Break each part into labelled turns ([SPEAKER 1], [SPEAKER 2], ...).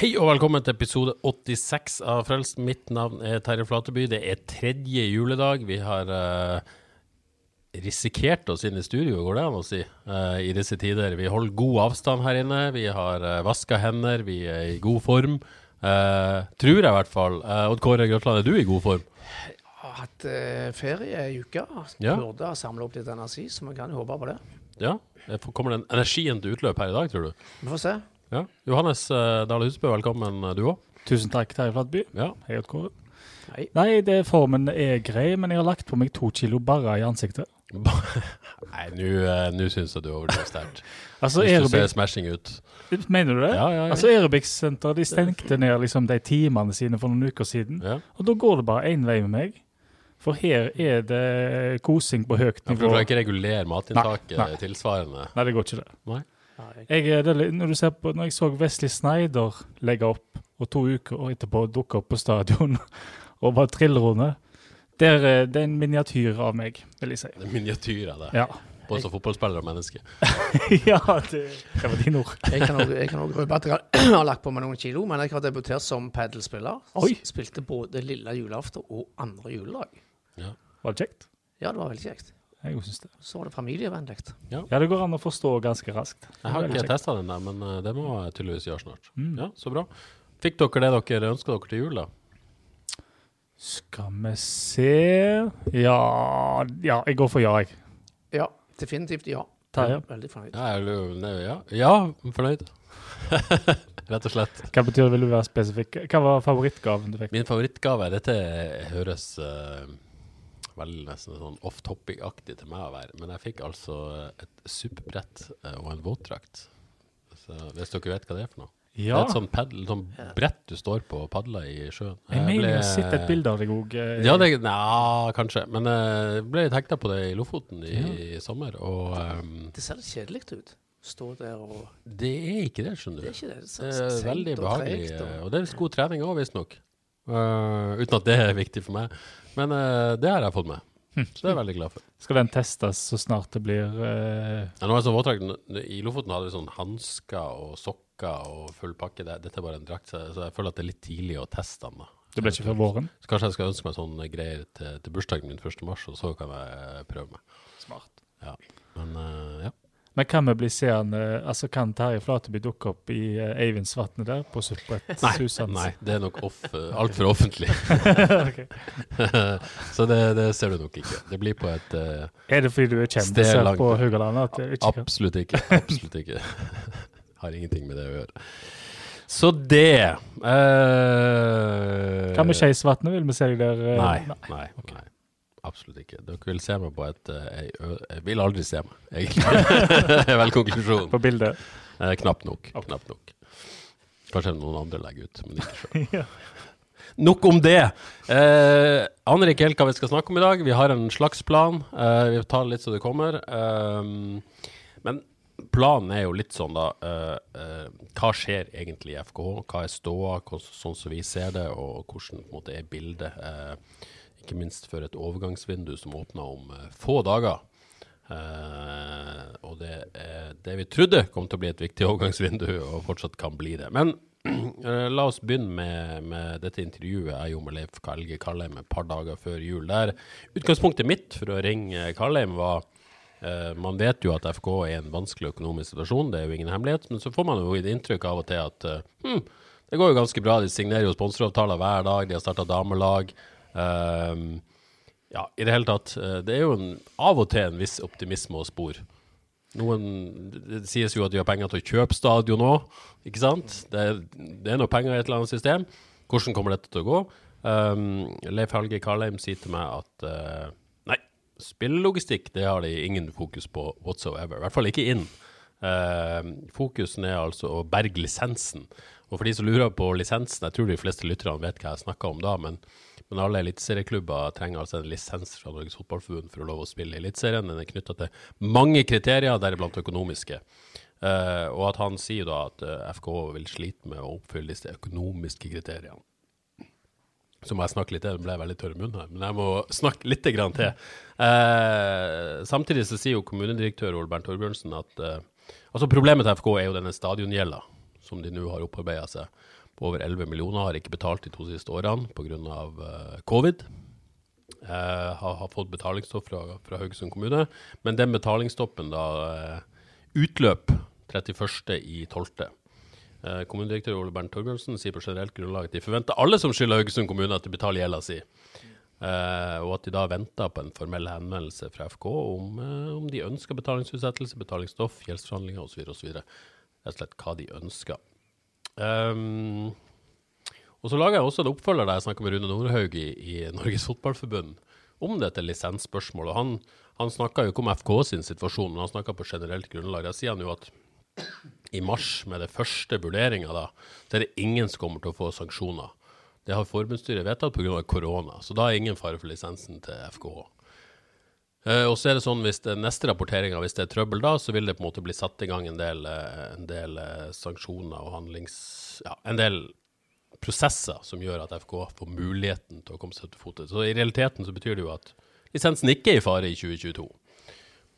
[SPEAKER 1] Hei og velkommen til episode 86 av Frelst. Mitt navn er Terje Flateby. Det er tredje juledag. Vi har uh, risikert oss inn i studio, går det an å si, uh, i disse tider. Vi holder god avstand her inne. Vi har uh, vaska hender. Vi er i god form. Uh, tror jeg i hvert fall. Odd Kåre Grøtland, er du i god form?
[SPEAKER 2] har hatt eh, ferie i uka.
[SPEAKER 1] Ja.
[SPEAKER 2] Burde ha samla opp litt energi, så vi kan jo håpe på det.
[SPEAKER 1] Ja? Eh, Kommer den energien til utløp her i dag, tror du?
[SPEAKER 2] Vi får se.
[SPEAKER 1] Ja. Johannes uh, Dale Husbø, velkommen eh, du òg.
[SPEAKER 3] Tusen takk, Terje Flatby.
[SPEAKER 1] Ja.
[SPEAKER 3] Hei, Odd Kåre. Nei, det, formen er grei, men jeg har lagt på meg to kilo barra i ansiktet.
[SPEAKER 1] Nei, nå uh, syns jeg du overdriver sterkt.
[SPEAKER 3] Altså,
[SPEAKER 1] Hvis du ser smashing ut.
[SPEAKER 3] mener du det?
[SPEAKER 1] Ja, ja, ja.
[SPEAKER 3] Altså, Aerobics-senteret de stengte ned liksom, de timene sine for noen uker siden.
[SPEAKER 1] Ja.
[SPEAKER 3] Og da går det bare én vei med meg. For her er det kosing på høyt
[SPEAKER 1] Ja, for du klarer ikke regulere matinntaket
[SPEAKER 3] Nei, nei.
[SPEAKER 1] tilsvarende?
[SPEAKER 3] Nei, det går ikke det.
[SPEAKER 1] Nei.
[SPEAKER 3] Jeg, er- det, når, du ser på, når jeg så Wesley Snyder legge opp, og to uker etterpå dukke opp på stadion og var trillrunde det er- det er en miniatyr av meg, vil jeg si.
[SPEAKER 1] Det er miniatyr av det.
[SPEAKER 3] Ja,
[SPEAKER 1] Både som fotballspiller og menneske.
[SPEAKER 3] ja det, det var dine ord.
[SPEAKER 2] Jeg kan òg røpe at jeg har lagt på meg noen kilo, men jeg har debutert som padelspiller. Spilte både lille julaften og andre juledag.
[SPEAKER 1] Ja.
[SPEAKER 3] Var det kjekt?
[SPEAKER 2] Ja, det var veldig kjekt.
[SPEAKER 3] Jeg syns det.
[SPEAKER 2] Så var det familievennlig.
[SPEAKER 3] Ja, det går an å forstå ganske raskt.
[SPEAKER 1] Jeg har ikke testa den der, men eh, det må jeg tydeligvis gjøre snart.
[SPEAKER 3] Mm.
[SPEAKER 1] Ja, Så bra. Fikk dere det dere ønska dere til jul, da?
[SPEAKER 3] Skal vi se Ja, ja jeg går for ja, jeg.
[SPEAKER 2] Ja, definitivt ja.
[SPEAKER 3] Terje?
[SPEAKER 2] Veldig fornøyd.
[SPEAKER 1] Ja, jeg lurer- nei, ja. ja fornøyd. Rett og slett.
[SPEAKER 3] Hva betyr det? Vil du være spesifikk? Hva var favorittgaven du fikk?
[SPEAKER 1] Min favorittgave Dette høres uh, veldig nesten sånn off-topic-aktig til meg å være, men jeg fikk altså et SUP-brett og en våtdrakt. Hvis dere vet hva det er for noe? Det er et sånn, paddle, sånn brett du står på og padler i sjøen.
[SPEAKER 3] jeg mener
[SPEAKER 1] ble-
[SPEAKER 3] jeg har sett et bilde av deg òg.
[SPEAKER 1] Ja, det, nja, kanskje. Men jeg ble litt hekta på det i Lofoten i, sommer. Og um,
[SPEAKER 2] Det ser litt kjedelig ut. Stå der og
[SPEAKER 1] det er ikke det, skjønner
[SPEAKER 2] Det er
[SPEAKER 1] du.
[SPEAKER 2] ikke det. Det
[SPEAKER 1] Det er veldig behagelig. eh,
[SPEAKER 2] og-
[SPEAKER 1] Og det er god trening òg, visstnok. Uh, uten at det er viktig for meg. Men uh, det har jeg fått med. Så det er jeg veldig glad for.
[SPEAKER 3] Skal den testes så snart det blir uh...
[SPEAKER 1] Ja, nå er det sånn våtdrakt, I Lofoten hadde vi sånn hansker og sokker og full pakke. Det, dette er bare en drakt, så så jeg føler at det er litt tidlig å teste den. da.
[SPEAKER 3] Det ble ikke før våren?
[SPEAKER 1] Så kanskje jeg skal ønske meg sånne greier til, til bursdagen min 1. mars, og så kan jeg prøve meg.
[SPEAKER 3] Smart.
[SPEAKER 1] Ja. Men uh, ja.
[SPEAKER 3] Men kan vi bli seende Altså, kan Terje Flateby dukke opp i uh, Eivindsvatnet der på Supprett
[SPEAKER 1] Nei, nei, det er nok off, altfor offentlig. Så det, det ser du nok ikke. Det blir på et uh,
[SPEAKER 3] Er det fordi du er kjendis på. Haugalandet?
[SPEAKER 1] Absolutt ikke. Absolutt ikke. Har ingenting med det å gjøre. Så det uh,
[SPEAKER 3] Hva med Skeisvatnet? Vil vi se deg der? Uh,
[SPEAKER 1] Nei, nei, nei. Absolutt ikke. Dere vil se meg på et eh, Jeg, jeg vil aldri se meg, egentlig. Det er vel konklusjonen.
[SPEAKER 3] På bildet?
[SPEAKER 1] Eh, knapt nok. Knapt nok. Kanskje noen andre legger ut, men ikke sjøl.
[SPEAKER 3] Ja.
[SPEAKER 1] Nok om det. Eh, aner ikke helt hva vi skal snakke om i dag. Vi har en slags plan. Eh, vi tar litt så det kommer. Eh, men planen er jo litt sånn, da. eh, eh, hva skjer egentlig i FKH? Hva er ståa, sånn som vi ser det, og hvordan måte er bildet? Eh, ikke minst for et overgangsvindu som åpner om eh, få dager. Uh, og det, er det vi trodde kom til å bli et viktig overgangsvindu, og fortsatt kan bli det. Men uh, la oss begynne med, med dette intervjuet jeg gjorde med Leif Helge Karlheim et par dager før jul. Der utgangspunktet mitt for å ringe Karlheim var uh, Man vet jo at FK er i en vanskelig økonomisk situasjon, det er jo ingen hemmelighet. Men så får man jo et inntrykk av og til at eh, hm, det går jo ganske bra. De signerer jo sponsoravtaler hver dag, de har starta damelag. Ehm, ja, i det hele tatt. eh, Det er jo en, av og til en viss optimisme å spore. Noen, det sies jo at de har penger til å kjøpe stadion òg, ikke sant? Det, det er noe penger i et eller annet system. Hvordan kommer dette til å gå? Um, Leif Helge Karlheim sier til meg at uh, nei, spillelogistikk det har de ingen fokus på whatsoever. I hvert fall ikke inn. Uh, fokusen er altså å berge lisensen. Og for de som lurer på lisensen, jeg tror de fleste lytterne vet hva jeg snakker om da, men, men alle eliteserieklubber trenger altså en lisens fra Norges Fotballforbund for å lov å spille i Eliteserien. Den er knytta til mange kriterier, deriblant økonomiske. Uh, og at han sier da at uh, FK vil slite med å oppfylle disse økonomiske kriteriene. Så må jeg snakke litt til, det ble veldig tørr i munnen her, men jeg må snakke litt grann til. Uh, samtidig så sier jo kommunedirektør Ole Bernt Torbjørnsen at altså problemet til FK er jo denne stadiongjelda som de nå har opparbeida seg på over 11 millioner, har ikke betalt de to siste årene pga. Uh, covid. Uh, har, har, fått betalingsstopp fra, fra, Haugesund kommune, men den betalingsstoppen da uh, utløp 31.12. Uh, kommunedirektør Ole Bernt Torbjørnsen sier på generelt grunnlag at de forventer alle som skylder Haugesund kommune, at de betaler gjelda si. Uh, og at de da venter på en formell henvendelse fra FK om, uh, om de ønsker betalingsutsettelse, betalingsstoff, gjeldsforhandlinger osv rett og slett hva de ønsker. Um, og så lager jeg også en oppfølger der jeg snakka med Rune Nordhaug i, i, Norges Fotballforbund om dette lisensspørsmålet. Han, han snakka jo ikke om FK sin situasjon, men han snakka på generelt grunnlag. Da sier han jo at i mars, med det første vurderinga, da, så er det ingen som kommer til å få sanksjoner. Det har forbundsstyret vedtatt pga. korona, så da er ingen fare for lisensen til FKH. Uh, og så er det sånn hvis det neste rapporteringa, hvis det er trøbbel da, så vil det på en måte bli satt i gang en del, uh, en del uh, sanksjoner og handlings... Ja, en del prosesser som gjør at FK får muligheten til å komme seg til fote. Så i realiteten så betyr det jo at lisensen ikke er i fare i 2022.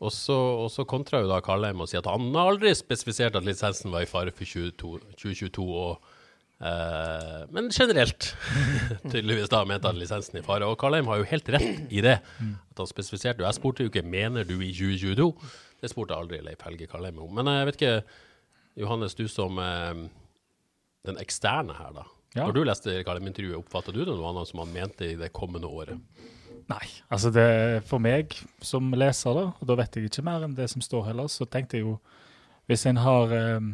[SPEAKER 1] Og så, og så kontra jo da Karlheim og sier at han har aldri spesifisert at lisensen var i fare for 22, 2022. og Uh, men generelt, tydeligvis da, mente han lisensen i fare. Og Karlheim har jo helt rett i det. At han spesifiserte jo. Jeg spurte jo ikke mener du i 2022. Det spurte aldri Leif Helge Karlheim om. Men jeg vet ikke, Johannes, du som uh, den eksterne her, da. Ja. Når du leste Karlheim-intervjuet, oppfatta du det noe annet som han mente i det kommende året?
[SPEAKER 3] Nei, altså det for meg som leser, da, og da vet jeg ikke mer enn det som står heller, så tenkte jeg jo Hvis en har um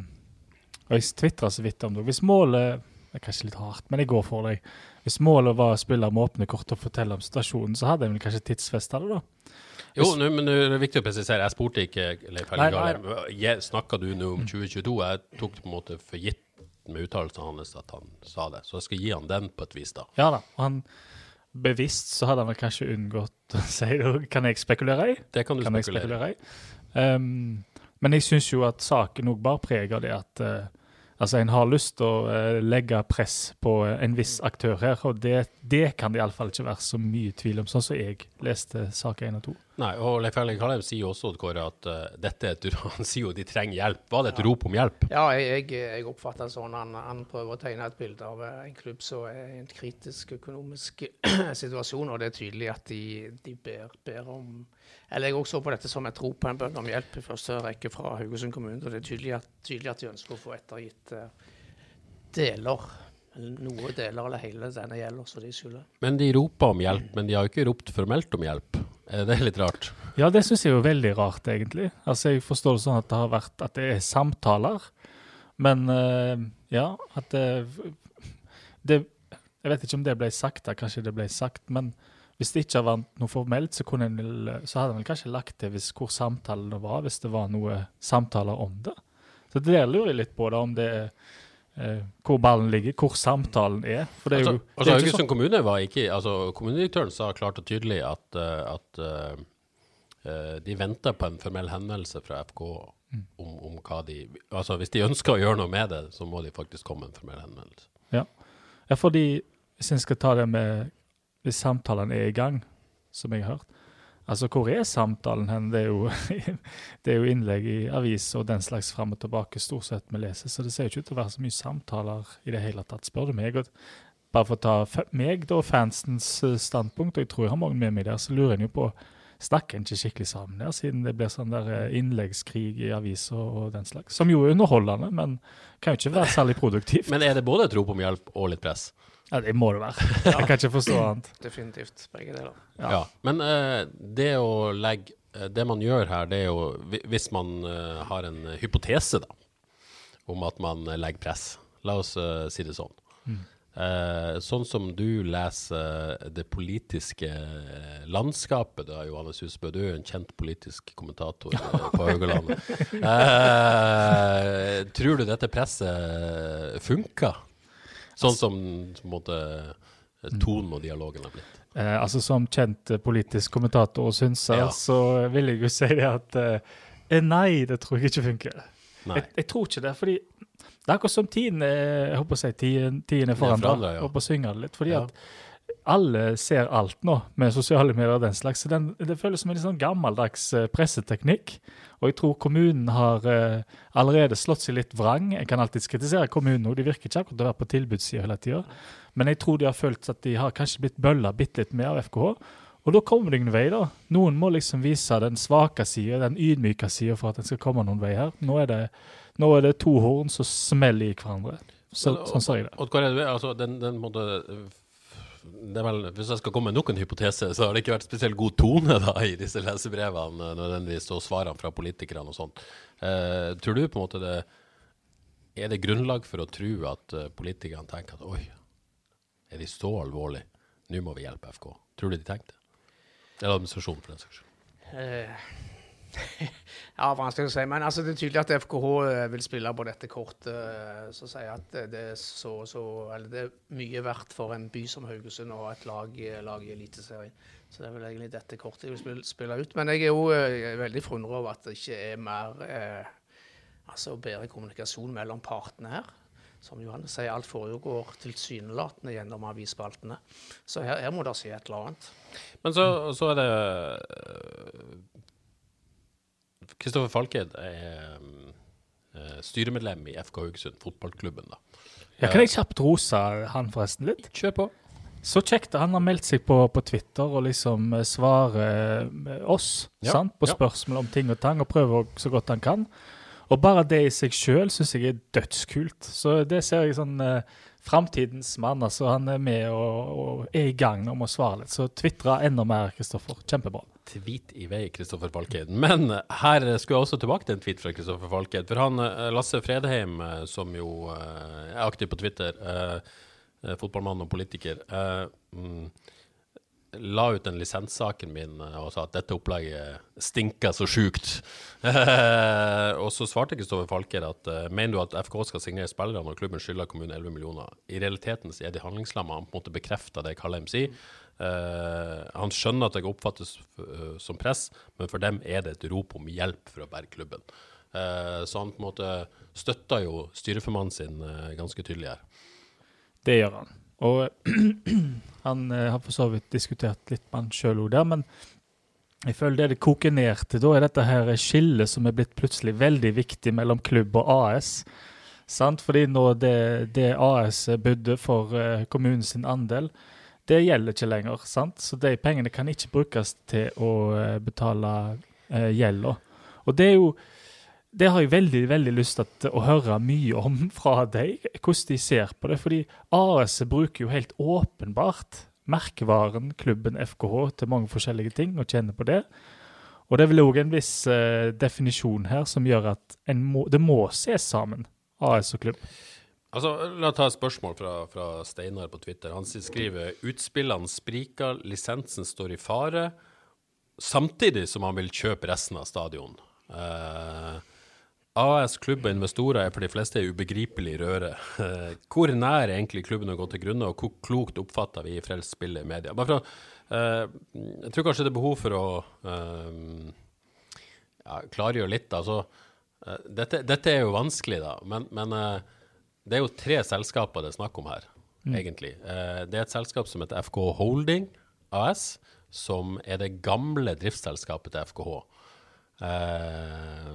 [SPEAKER 3] og jeg tvitra så vidt om det. Hvis målet det er kanskje litt hardt, men jeg går for deg. Hvis målet var å spille med åpne kort og fortelle om situasjonen, så hadde jeg vel kanskje tidsfesta det, da.
[SPEAKER 1] Jo, nu, men det er viktig å presisere. Jeg spurte ikke Leif Helge. Snakka du nå om 2022? Mm. Jeg tok på en måte for gitt med uttalelsene hans at han sa det. Så jeg skal gi han den på et vis, da.
[SPEAKER 3] Ja da. han bevisst så hadde han vel kanskje unngått å si det. Kan jeg spekulere i?
[SPEAKER 1] Det kan du kan spekulere, i.
[SPEAKER 3] Um, men jeg syns jo at saken òg bare preger det at uh, Altså, En har lyst til å uh, legge press på uh, en viss aktør her, og det, det kan det iallfall ikke være så mye tvil om, sånn som jeg leste sak 1 og 2.
[SPEAKER 1] Nei, og Leif Erling Kalheim sier jo også Kåre, at uh, dette er et, han sier jo de trenger hjelp. Var det et ja. rop om hjelp?
[SPEAKER 2] Ja, jeg, jeg, oppfatter det sånn. Han, han, prøver å tegne et bilde av en klubb som er i en kritisk økonomisk situasjon, og det er tydelig at de, de ber, ber om eller jeg også så på dette som et rop på en bønn om hjelp i første rekke fra Haugesund kommune. og Det er tydelig at, tydelig at de ønsker å få ettergitt uh, deler, noe deler eller hele denne gjelder, som de skylder.
[SPEAKER 1] Men de roper om hjelp, men de har jo ikke ropt formelt om hjelp. Er litt rart?
[SPEAKER 3] Ja, det syns jeg er jo veldig rart, egentlig. Altså, Jeg forstår det sånn at det har vært at det er samtaler, men uh, ja, at det, det Jeg vet ikke om det ble sagt da, kanskje det ble sagt, men hvis det ikke vært noe formelt, så, en, så hadde en kanskje lagt til hvor samtalene var, hvis det var noe samtaler om det. Så det lurer jeg litt på, da, om det er eh, hvor ballen ligger, hvor samtalen er. For det er
[SPEAKER 1] altså,
[SPEAKER 3] jo
[SPEAKER 1] altså, Haugesund sånn. kommune var ikke altså Kommunedirektøren sa klart og tydelig at, uh, at uh, de venter på en formell henvendelse fra FK mm. om, om, hva de Altså hvis de ønsker å gjøre noe med det, så må de faktisk komme med en formell henvendelse.
[SPEAKER 3] Ja, ja fordi hvis en skal ta det med hvis samtalen er i gang, som jeg har hørt. Altså, hvor er samtalen hen? Det er jo, det er jo innlegg i aviser og den slags fram og tilbake stort sett vi leser, så det ser jo ikke ut til å være så mye samtaler i det hele tatt, spør du meg. Bare for å ta meg da, fansens eh, standpunkt, og jeg tror jeg har mange med meg der, så lurer en jo på snakker en ikke skikkelig sammen der, siden det blir sånn der eh, innleggskrig i aviser og den slags. Som jo er underholdende, men kan jo ikke være særlig produktivt.
[SPEAKER 1] Men er det både et rop om hjelp og litt press?
[SPEAKER 3] Ja, det må det være. Jeg kan ikke forstå annet.
[SPEAKER 2] Definitivt. Begge deler.
[SPEAKER 1] Ja. ja. Men uh, det å legge uh, Det man gjør her, det er jo Hvis man uh, har en hypotese da, om at man legger press La oss si det sånn. Mm. Eh, sånn som du leser det politiske landskapet, da, Johannes Husbø. Du er jo en kjent politisk kommentator eh, på Haugalandet. Eh, tror du dette presset funker? Sånn som på en måte, tonen og dialogen har blitt?
[SPEAKER 3] Eh, altså Som kjent eh, politisk kommentator og synser,
[SPEAKER 1] Ja.
[SPEAKER 3] så vil jeg jo si det at eh, Nei, det tror jeg ikke funker. Jeg, jeg tror ikke det, fordi det er akkurat som tiden jeg håper å si, tiden, tiden er forandra.
[SPEAKER 1] ja.
[SPEAKER 3] Ja. Håper å synge det litt. Fordi
[SPEAKER 1] Ja.
[SPEAKER 3] at alle ser alt nå med sosiale medier og den slags. Så den, det føles som en litt sånn gammeldags eh, presseteknikk. Og jeg tror kommunen har eh, allerede slått seg litt vrang. Jeg kan alltids kritisere kommunen, òg, de virker ikke akkurat å være på tilbudssida hele tida. Men jeg tror de har følt at de har kanskje blitt bølla bitte litt med av FKH. Og da kommer det ingen vei, da. Noen må liksom vise den svake sida, den ydmyke sida for at en skal komme noen vei her. Nå er det, nå er det to horn som smeller i hverandre. Så, sånn sa jeg det.
[SPEAKER 1] Hva er det, altså, den, den måte, det er vel, Hvis jeg skal komme med nok en hypotese, så har det ikke vært spesielt god tone da, i disse lesebrevene nødvendigvis, og svarene fra politikerne og sånt. Eh, tror du på en måte det Er det grunnlag for å tro at eh, politikerne tenker at oi, er de så alvorlige? Nå må vi hjelpe FK. Tror du de tenkte det? Eller administrasjonen, for den saks skyld.
[SPEAKER 2] Eh, ja, vanskelig å si. Men altså, det er tydelig at FKH eh, vil spille på dette kortet. eh, Så sier jeg at det- det er, så, så, det er mye verdt for en by som Haugesund ha et lag, lag i Eliteserien. Så det er vel egentlig dette kortet jeg vil spille, ut. Men jeg er jo eh, veldig forundret over at det ikke er mer eh, altså bedre kommunikasjon mellom partene her. Som Johannes sier, alt foregår tilsynelatende gjennom avisspaltene. Så her, her må det skje et eller annet.
[SPEAKER 1] Men så, så er det Kristoffer Falkeid er eh, styremedlem i FK Haugesund, fotballklubben. da.
[SPEAKER 3] Ja, kan jeg kjapt rose han forresten litt?
[SPEAKER 1] Kjør på.
[SPEAKER 3] Så kjekt han har meldt seg på, på Twitter og liksom eh, svarer eh, oss
[SPEAKER 1] Ja,
[SPEAKER 3] sant? på
[SPEAKER 1] ja.
[SPEAKER 3] spørsmål om ting og tang, og prøver så godt han kan. Og bare det i seg sjøl syns jeg er dødskult. Så det ser jeg sånn eh, Framtidens mann, altså. Han er med og, og er i gang om å svare litt. Så tvitra enda mer, Kristoffer. Kjempebra.
[SPEAKER 1] Tweet i vei, Kristoffer Falkeid. Men her skulle jeg også tilbake til en tweet fra Kristoffer Falkeid. For han, eh, Lasse Fredheim, eh, som jo eh, er aktiv på Twitter, fotballmann og politiker, mm, la ut den lisenssaken min og sa at dette opplegget stinker så sjukt. Og så svarte Kristoffer Falker at mener du at FK skal signere spillere når klubben skylder kommunen 11 millioner? I realiteten så er de handlingslamma. Han på en måte bekrefter det Kalheim sier. Eh, han skjønner at det oppfattes uh, som press, men for dem er det et rop om hjelp for å berge klubben. Uh, så han på en måte støtter jo styreformannen sin ganske tydelig her.
[SPEAKER 3] Det gjør han. Og han har for så vidt diskutert litt med han sjøl òg der, men føler det det koker ned til, da er dette her skillet som er blitt plutselig veldig viktig mellom klubb og AS. Sant? Fordi nå det, det AS budde for kommunens andel, det gjelder ikke lenger. sant? Så de pengene kan ikke brukes til å eh, betale uh, gjelda. Og det er jo det har jeg veldig veldig lyst til å høre mye om fra deg, hvordan de ser på det. Fordi AS bruker jo helt åpenbart merkevaren klubben FKH til mange forskjellige ting, og kjenner på det. Og det er vel òg en viss eh, definisjon her som gjør at må, det må ses sammen, AS og klubb.
[SPEAKER 1] Altså, La ta et spørsmål fra, fra Steinar på Twitter. Han skriver utspillene spriker, lisensen står i fare, samtidig som han vil kjøpe resten av stadion. Uh, AS, klubb og investorer er for de fleste ubegripelig røre. Eh, hvor nær er egentlig klubben å gå til grunne, og hvor klokt oppfatter vi frelst spillet i media? Bare for eh, jeg tror kanskje det er behov for å eh, ja, klargjøre litt. Altså, eh, dette, dette er jo vanskelig, da, men, men eh, det er jo tre selskaper det er snakk om her, egentlig. Eh, det er et selskap som heter FK Holding AS, som er det gamle driftsselskapet til FKH. Eh,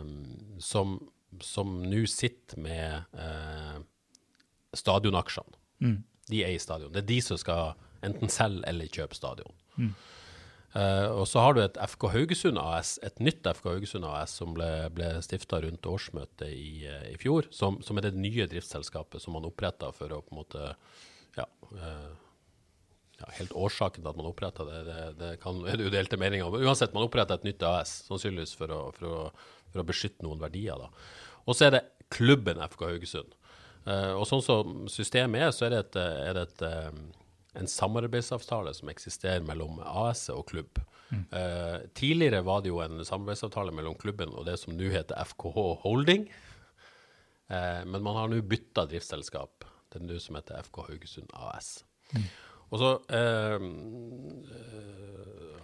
[SPEAKER 1] som som nå sitter med eh, stadionaksjene. De eier stadion. Det er de som skal enten selge eller kjøpe stadion. Eh, og så har du et FK Haugesund AS, et nytt FK Haugesund AS som ble, ble stifta rundt årsmøtet i, eh, i fjor, som, som er det nye driftsselskapet som man oppretta for å på en måte ja, uh, ja, helt årsaken til at man oppretta det, det, det kan, er det jo delte meninger om. Uansett, man oppretta et nytt AS, sannsynligvis for å, for å, for å beskytte noen verdier. Og så er det klubben FK Haugesund. Uh, og sånn som systemet er, så er det, et, er det et, en samarbeidsavtale som eksisterer mellom AS og klubb. Eh, tidligere var det jo en samarbeidsavtale mellom klubben og det som nå heter FKH Holding. Uh, men man har nå bytta driftsselskap. Det er nå som heter FK Haugesund AS. Og så uh,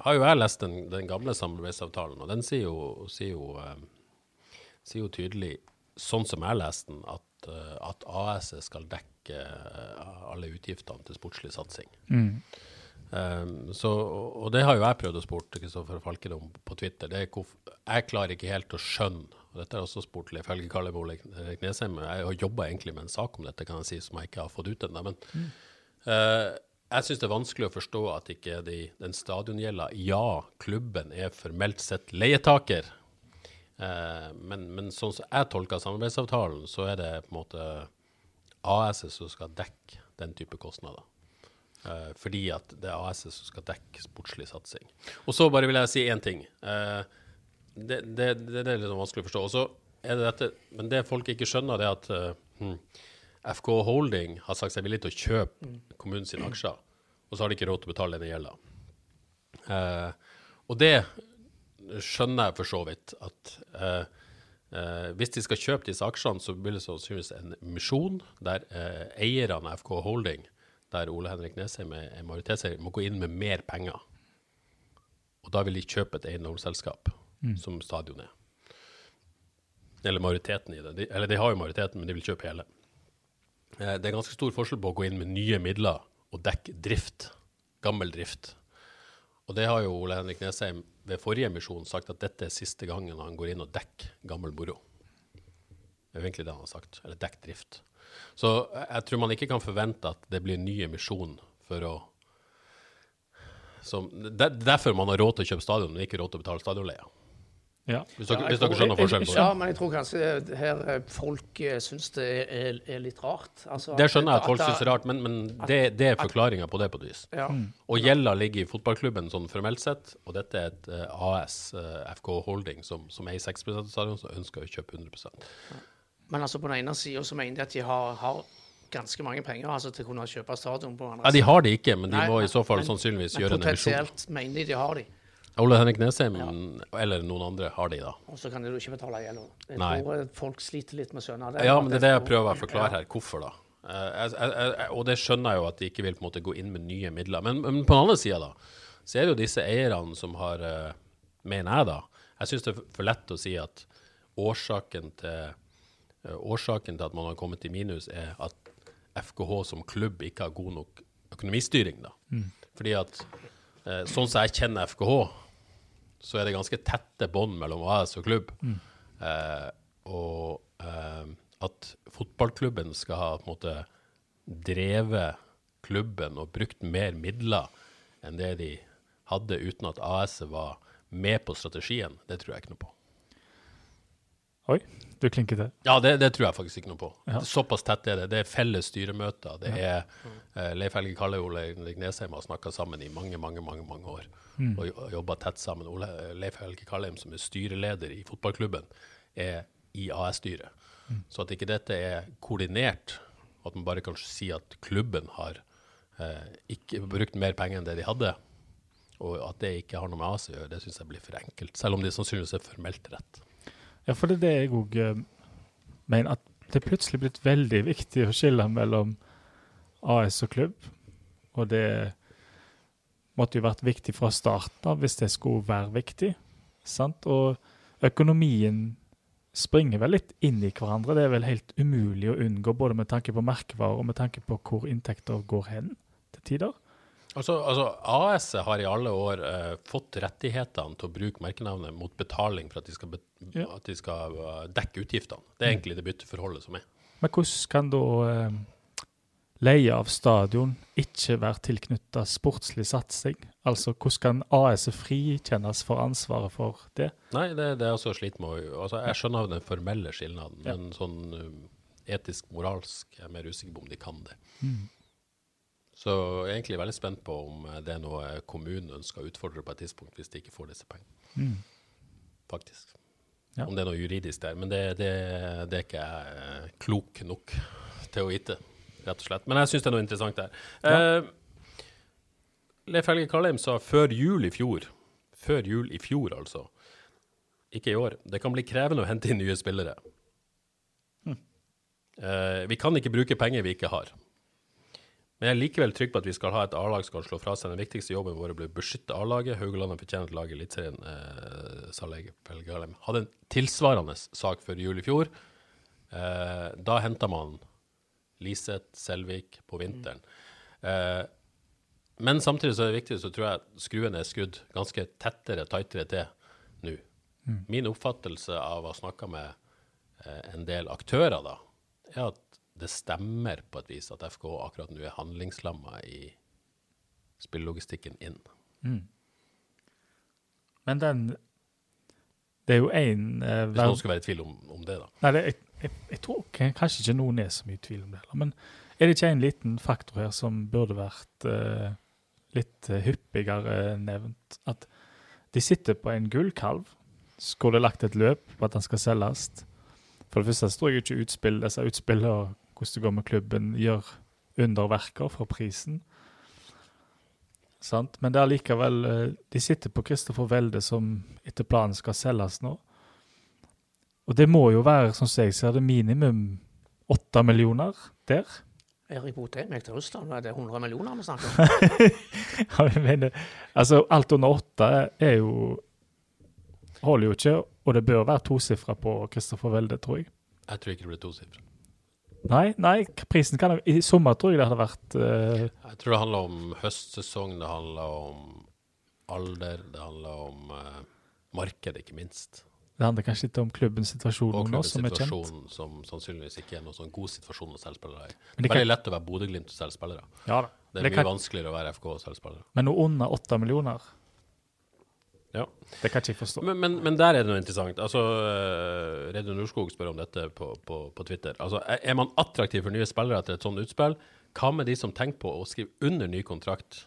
[SPEAKER 1] har jo jeg lest den, den gamle samarbeidsavtalen, og den sier jo, sier jo, sier jo tydelig, sånn som jeg leste den, at, at AS skal dekke eh, alle utgiftene til sportslig satsing. Um, så, og det har jo jeg prøvd å spurt Kristoffer Falken om på Twitter. Er jeg klarer ikke helt å skjønne og Dette jeg også spurt Leif Helge Kallebo Knesheim. Jeg har jobba egentlig med en sak om dette, kan jeg si, som jeg ikke har fått ut ennå. Men eh, jeg syns det er vanskelig å forstå at ikke de, den stadiongjelda Ja, klubben er formelt sett leietaker. Eh, men, men sånn som jeg tolker samarbeidsavtalen, så er det på en måte AS-et som skal dekke den type kostnader. Eh, fordi at det er AS-et som skal dekke sportslig satsing. Og så bare vil jeg si én ting. Eh, det, det, det, er litt sånn vanskelig å forstå. Og så er det dette, men det folk ikke skjønner, det er at eh, hm, FK Holding har sagt seg villig til å kjøpe kommunens aksjer, og så har de ikke råd til å betale denne gjelda. Og det skjønner jeg for så vidt at eh, eh, hvis de skal kjøpe disse aksjene, så blir det sannsynligvis en misjon der eh, eierne av FK Holding, der Ole Henrik Nesheim er, er majoritetseier, må gå inn med mer penger. Og da vil de kjøpe et eiendomsselskap, som stadion er. Eller majoriteten i det. De, eller de har jo majoriteten, men de vil kjøpe hele. Eh, det er ganske stor forskjell på å gå inn med nye midler og dekke drift. Gammel drift. Og det har jo Ole Henrik Nesheim ved forrige emisjon sagt at dette er siste gangen han går inn og dekker gammel moro. Det er jo egentlig det han har sagt. Eller dekk drift. Så jeg tror man ikke kan forvente at det blir ny emisjon for å som, der, Derfor man har råd til å kjøpe stadion, men ikke råd til å betale stadionleie.
[SPEAKER 3] Ja.
[SPEAKER 1] Hvis, dere-
[SPEAKER 2] Ja,
[SPEAKER 1] hvis dere skjønner forskjellen på det.
[SPEAKER 2] Ja, men jeg tror kanskje her eh, folk eh, syns det er, er litt rart. Altså,
[SPEAKER 1] Det skjønner jeg at folk
[SPEAKER 2] det-
[SPEAKER 1] syns er rart, men, men det, det er forklaringa på det på et vis.
[SPEAKER 2] Ja.
[SPEAKER 1] Og gjelda ligger i fotballklubben sånn formelt sett, og dette er et uh, AS, uh, FK Holding, som, som i 6 av stadion, som ønsker å kjøpe 100%
[SPEAKER 2] Men altså på den ene sida så mener de at de har, har ganske mange penger altså, til å kunne kjøpe stadion. på den andre
[SPEAKER 1] Ja, De har det ikke, men de
[SPEAKER 2] Nei,
[SPEAKER 1] må i så fall
[SPEAKER 2] men-
[SPEAKER 1] sannsynligvis
[SPEAKER 2] men
[SPEAKER 1] gjøre en emisjon.
[SPEAKER 2] Potensielt mener de de har de,
[SPEAKER 1] Ole Henrik Nesheim eller noen andre har de, da.
[SPEAKER 2] og så kan de jo ikke betale gjelda. Jeg
[SPEAKER 1] Nei.
[SPEAKER 2] tror eh, folk sliter litt med sønner.
[SPEAKER 1] Ja, men det er det jeg prøver å forklare her. Hvorfor, da? Eh, jeg, jeg, jeg, og det skjønner jeg jo at de ikke vil på en måte gå inn med nye midler. Men, men på den andre sida, da, så er det jo disse eierne som har eh, Mener jeg, da. Jeg syns det er for lett å si at årsaken til eh, Årsaken til at man har kommet i minus, er at FKH som klubb ikke har god nok økonomistyring. da. Fordi at eh, sånn som jeg kjenner FKH, så er det ganske tette bånd mellom AS og klubb. Eh, og eh, at fotballklubben skal ha på en måte drevet klubben og brukt mer midler enn det de hadde, uten at AS var med på strategien, det tror jeg ikke noe på.
[SPEAKER 3] Oi, du klinker til.
[SPEAKER 1] Ja, det, det tror jeg faktisk ikke noe på.
[SPEAKER 3] Ja.
[SPEAKER 1] Såpass tett er det. Det er felles styremøter. Det er uh, Leif Helge Kalle og Ole Gnesheim har snakka sammen i mange, mange mange, mange år. Og jo- jobba tett sammen. Ole, Leif Helge Kalleheim, som er styreleder i fotballklubben, er i AS-styret. Så at ikke dette er koordinert, at man bare kan si at klubben har eh, ikke brukt mer penger enn det de hadde, og at det ikke har noe med AS å gjøre, det syns jeg blir for enkelt. Selv om det sannsynligvis er formelt rett.
[SPEAKER 3] Ja, for det er det jeg òg mener, at det er plutselig blitt veldig viktig å skille mellom AS og klubb. Og det måtte jo vært viktig fra starten av hvis det skulle være viktig. Sant? Og økonomien springer vel litt inn i hverandre. Det er vel helt umulig å unngå, både med tanke på merkevarer og med tanke på hvor inntekter går hen til tider.
[SPEAKER 1] Altså, altså AS har i alle år eh, fått rettighetene til å bruke merkenavnet mot betaling for at de skal, be
[SPEAKER 3] Ja.
[SPEAKER 1] at de skal uh, dekke utgiftene. Det er egentlig det bytteforholdet som er.
[SPEAKER 3] Men hvordan kan da eh, leie av stadion ikke være tilknytta sportslig satsing? Altså, hvordan kan AS frikjennes for ansvaret for det?
[SPEAKER 1] Nei, det, det er også slitt med å altså, Jeg skjønner den formelle skilnaden,
[SPEAKER 3] Ja.
[SPEAKER 1] men sånn um, etisk-moralsk er jeg mer usikker på om de kan det.
[SPEAKER 3] Mm.
[SPEAKER 1] Så jeg er egentlig veldig spent på om eh, det er noe kommunen ønsker å utfordre på et tidspunkt, hvis de ikke får disse pengene.
[SPEAKER 3] Mm.
[SPEAKER 1] Faktisk.
[SPEAKER 3] Ja.
[SPEAKER 1] Om det er noe juridisk der. Men det, det, det er ikke jeg eh, klok nok til å vite, rett og slett. Men jeg syns det er noe interessant der. Eh, Leif Helge Karlheim sa før jul i fjor Før jul i fjor, altså. Ikke i år. Det kan bli krevende å hente inn nye spillere. Eh, vi kan ikke bruke penger vi ikke har. Men jeg er likevel trygg på at vi skal ha et A-lag som kan slå fra seg den viktigste jobben vår, blir å beskytte A-laget. Haugaland har fortjent laget i Eliteserien, eh, sa lege Helge Karlheim. Hadde en tilsvarende sak før jul i fjor. Eh, da henta man Liseth, Selvik på vinteren. Eh, men samtidig så er det viktig, så tror jeg skruen er skrudd ganske tettere, tightere til nå. Min oppfattelse av å ha snakka med eh, en del aktører, da, er at det stemmer på et vis at FK akkurat nå er handlingslamma i spillelogistikken inn.
[SPEAKER 3] Men den Det er jo én eh,
[SPEAKER 1] Hvis noen skulle være i tvil om, om det, da.
[SPEAKER 3] Nei, det, jeg, jeg, jeg tror okay, kanskje ikke noen er så mye i tvil om det. heller. Men er det ikke en liten faktor her som burde vært eh, litt eh, hyppigere nevnt? At de sitter på en gullkalv. Skulle lagt et løp på at den skal selges. For det første så tror jeg ikke utspill, disse utspillene og hvordan det går med klubben, gjør underverker for prisen. Sant? Men det er likevel eh, De sitter på Kristoffer Welde, som etter planen skal selges nå. Og det må jo være, som jeg ser det, minimum åtte millioner der.
[SPEAKER 2] Erik Botheim gikk til Russland, er det 100 millioner vi snakker om.
[SPEAKER 3] Ja, jeg mener, altså, alt under åtte er jo Holder jo ikke, og det bør være tosifra på Kristoffer Welde, tror jeg.
[SPEAKER 1] Jeg tror ikke det blir tosifra.
[SPEAKER 3] Nei, nei, prisen kan I sommer tror jeg det hadde vært uh...
[SPEAKER 1] Jeg tror det handler om høstsesong, det handler om alder, det handler om uh, marked, ikke minst.
[SPEAKER 3] Det handler kanskje litt om klubbens situasjon
[SPEAKER 1] Og
[SPEAKER 3] nå, som er kjent.
[SPEAKER 1] som sannsynligvis ikke er noen sånn god situasjon å selge spillere i.
[SPEAKER 3] Det det
[SPEAKER 1] Veldig
[SPEAKER 3] kan,
[SPEAKER 1] lett å være Bodø-Glimt og selge spillere.
[SPEAKER 3] ja.
[SPEAKER 1] Det er
[SPEAKER 3] Det
[SPEAKER 1] mye
[SPEAKER 3] kan-
[SPEAKER 1] vanskeligere å være FK og selge spillere.
[SPEAKER 3] Men noe under åtte millioner,
[SPEAKER 1] Ja.
[SPEAKER 3] det kan ikke jeg forstå.
[SPEAKER 1] Men, men, men der er det noe interessant. Altså, uh, Reidun Norskog spør om dette på, på, på Twitter. Altså, er, man attraktiv for nye spillere etter et sånt utspill? Hva med de som tenker på å skrive under ny kontrakt?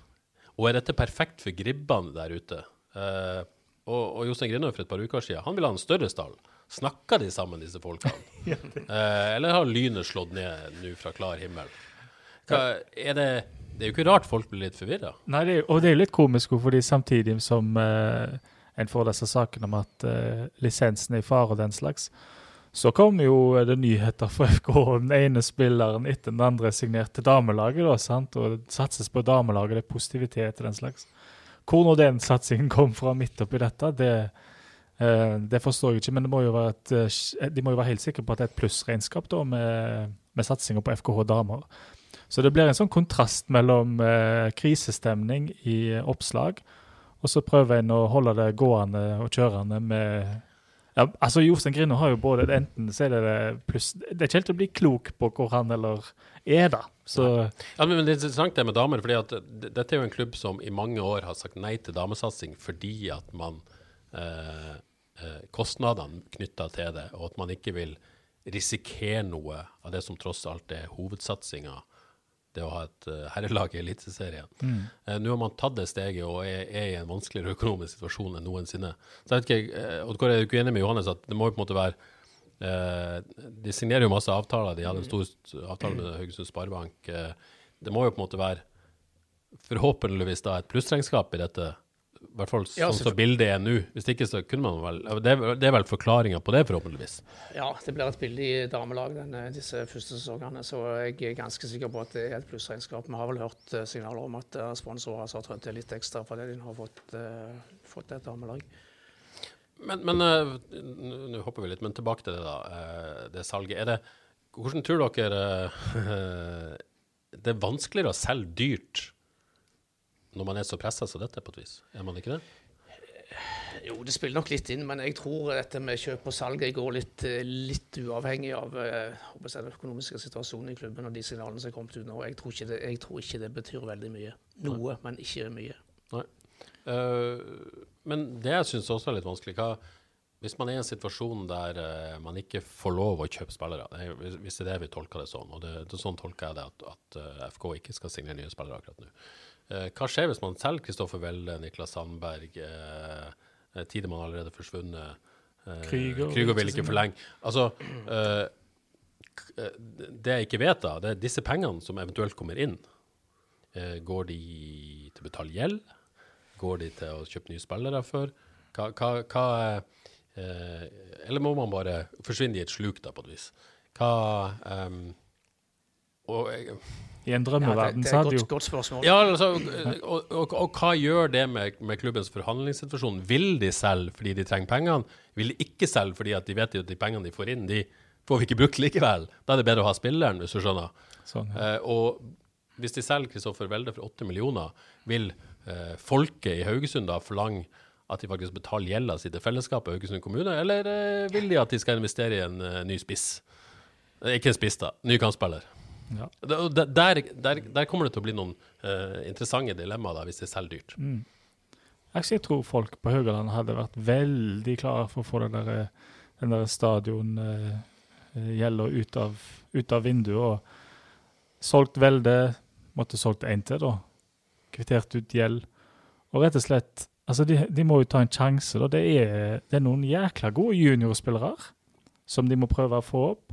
[SPEAKER 1] Og er dette perfekt for gribbene der ute? Uh, og, og Jostein Grindøy for et par uker siden, han ville ha en større stall. Snakker de sammen, disse folkene? Eh, eller har lynet slått ned nå fra klar himmel? Hva, er det, det er jo ikke rart folk blir litt forvirra.
[SPEAKER 3] Og det er jo litt komisk, fordi samtidig som eh, en får disse sakene om at eh, lisensen er i fare og den slags, så kom jo eh, det nyheter for FK, den ene spilleren etter den andre signerte damelaget, da, sant? og det satses på damelaget, det er positivitet og den slags. Hvor nå den satsingen kom fra midt oppi dette, det, eh, det forstår jeg ikke, men må et, eh, de må jo være helt sikre på at det er et plussregnskap med, med satsinga på FKH damer. Så det blir en sånn kontrast mellom eh, krisestemning i eh, oppslag, og så prøver en å holde det gående og kjørende med ja, altså Jostein Grino har jo både Enten så er det det pluss Det er ikke helt å bli klok på hvor han eller er, da. Så
[SPEAKER 1] Ja, men men det er interessant det med damer, fordi at dette er jo en klubb som i mange år har sagt nei til damesatsing fordi at man eh, eh, Kostnadene knytta til det, og at man ikke vil risikere noe av det som tross alt er hovedsatsinga, det å ha et eh, herrelag i Eliteserien. Mm. Nå har man tatt det steget og er, er i en vanskeligere økonomisk situasjon enn noensinne. Så jeg vet ikke, eh, Oddgård, er du ikke enig med Johannes at det må jo på en måte være eh, De signerer jo masse avtaler. De hadde en stor avtale med Haugesund Sparebank. Eh, det må jo på en måte være forhåpentligvis da et plussregnskap i dette. I hvert fall sånn som bildet er nå. Hvis ikke så kunne man vel Det er, det er vel forklaringa på det, forhåpentligvis.
[SPEAKER 2] Ja, det blir et billig damelag denne, disse første sesongene, så jeg er ganske sikker på at det er et plussregnskap. Vi har vel hørt eh, signaler om at eh, sponsorer har trødd til litt ekstra fordi de har fått, uh, fått et damelag.
[SPEAKER 1] Men, men uh, nå hopper vi litt, men tilbake til det, da. Uh, det salget. Er det, hvordan tror dere eh, Det er vanskeligere å selge dyrt når man er så pressa som dette, på et vis? Er man ikke det?
[SPEAKER 2] Jo, det spiller nok litt inn, men jeg tror dette med kjøp og salg jeg går litt, eh, litt uavhengig av eh, den økonomiske situasjonen i klubben og de signalene som er kommet ut nå. Jeg tror ikke det, jeg tror ikke det betyr veldig mye. Noe, men ikke mye.
[SPEAKER 1] Eh, men det jeg syns også er litt vanskelig hva, Hvis man er i en situasjon der uh, man ikke får lov å kjøpe spillere, det hvis det er det vi tolker det sånn, og det, det, sånn tolker jeg det, at, at uh, FK ikke skal signere nye spillere akkurat nå. Eh, hva skjer hvis man selger Kristoffer Welle, Niklas Sandberg, eh, eh, Tidemann allerede forsvunnet? eh,
[SPEAKER 3] Krüger
[SPEAKER 1] Krüger vil
[SPEAKER 3] ikke
[SPEAKER 1] forlenge. Altså, eh, eh, det jeg ikke vet, da, det er disse pengene som eventuelt kommer inn. Eh, går de til å betale gjeld? Går de til å kjøpe nye spillere for? Hva, hva, hva eh, Eller må man bare forsvinne i et sluk, da, på et vis? Hva ehm, og, jeg-
[SPEAKER 3] I en drømmeverden
[SPEAKER 2] det
[SPEAKER 3] så hadde jo
[SPEAKER 2] godt spørsmål.
[SPEAKER 1] ja, altså, og, og, og hva gjør det med, med klubbens forhandlingssituasjon? Vil de selge fordi de trenger pengene? Vil de ikke selge fordi at de vet at de pengene de får inn, de får vi ikke brukt likevel? Da er det bedre å ha spilleren, hvis du skjønner.
[SPEAKER 3] sånn. Ja.
[SPEAKER 1] Eh, og hvis de selger Kristoffer Welde for 8 millioner, vil eh, folket i Haugesund da forlange at de faktisk betaler gjelda si til fellesskapet Haugesund kommune, eller eh, vil de at de skal investere i en eh, ny spiss? Ikke en spiss, da. Ny kantspiller.
[SPEAKER 3] Ja.
[SPEAKER 1] Der, der, der kommer det til å bli noen uh, interessante dilemmaer da, hvis det er selv dyrt.
[SPEAKER 3] Mm. jeg tror folk på Haugaland hadde vært veldig klare for å få den der, den der stadiongjelda ut, av- ut av vinduet. og Solgt Velde, måtte solgt én til, da. Kvittert ut gjeld. Og rett og slett Altså, de, de må jo ta en sjanse, da. Det er, det er noen jækla gode juniorspillere som de må prøve å få opp.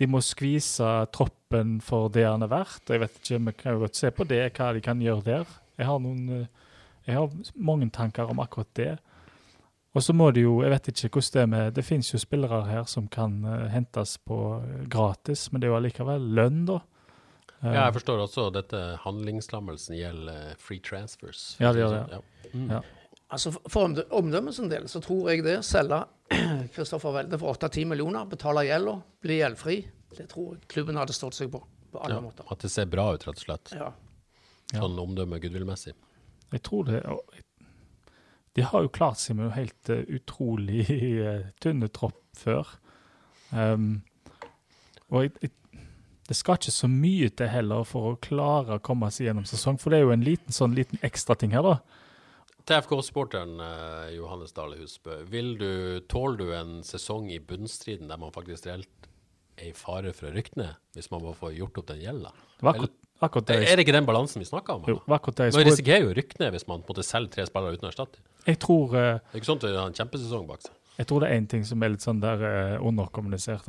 [SPEAKER 3] De må skvise troppen for det han er verdt. Jeg vet ikke, Vi kan jo godt se på det, hva de kan gjøre der. Jeg har noen eh, jeg har mange tanker om akkurat det. Og så må det jo Jeg vet ikke hvordan det er med Det finnes jo spillere her som kan eh, hentes på eh, gratis, men det er jo allikevel lønn, da.
[SPEAKER 1] Ja, jeg forstår også at dette handlingslammelsen gjelder free transfers.
[SPEAKER 3] Ja, det gjør det.
[SPEAKER 1] Ja. Mm.
[SPEAKER 3] Ja.
[SPEAKER 2] Altså, For for omdø- omdømmets del så tror jeg det. Selge Kristoffer Welde for 8-10 millioner, betale gjelda, bli gjeldfri. Det tror jeg klubben hadde stått seg på. På alle
[SPEAKER 1] Ja,
[SPEAKER 2] måter.
[SPEAKER 1] At det ser bra ut, rett og slett.
[SPEAKER 2] Ja.
[SPEAKER 1] Sånn omdømme goodwill-messig.
[SPEAKER 3] Jeg tror det De har jo klart seg med en helt eh, utrolig eh, tynne tropp før. Um, og jeg, jeg, det skal ikke så mye til heller for å klare å komme seg gjennom sesong, for det er jo en liten sånn liten ekstra ting her, da.
[SPEAKER 1] Til FK-sporteren eh, Johannes Dale Husbø, vil du, tåler du en sesong i bunnstriden der man faktisk reelt er i fare for å rykke ned, hvis man må få gjort opp den gjelda? Er det ikke den balansen vi snakker om?
[SPEAKER 3] jo, akkurat
[SPEAKER 1] Man risikerer jo å rykke ned hvis man måtte selge tre spillere uten å erstatte.
[SPEAKER 3] Jeg tror uh,
[SPEAKER 1] Det er ikke sånn at det er en kjempesesong bak seg.
[SPEAKER 3] Jeg tror det er én ting som er litt sånn der uh, underkommunisert,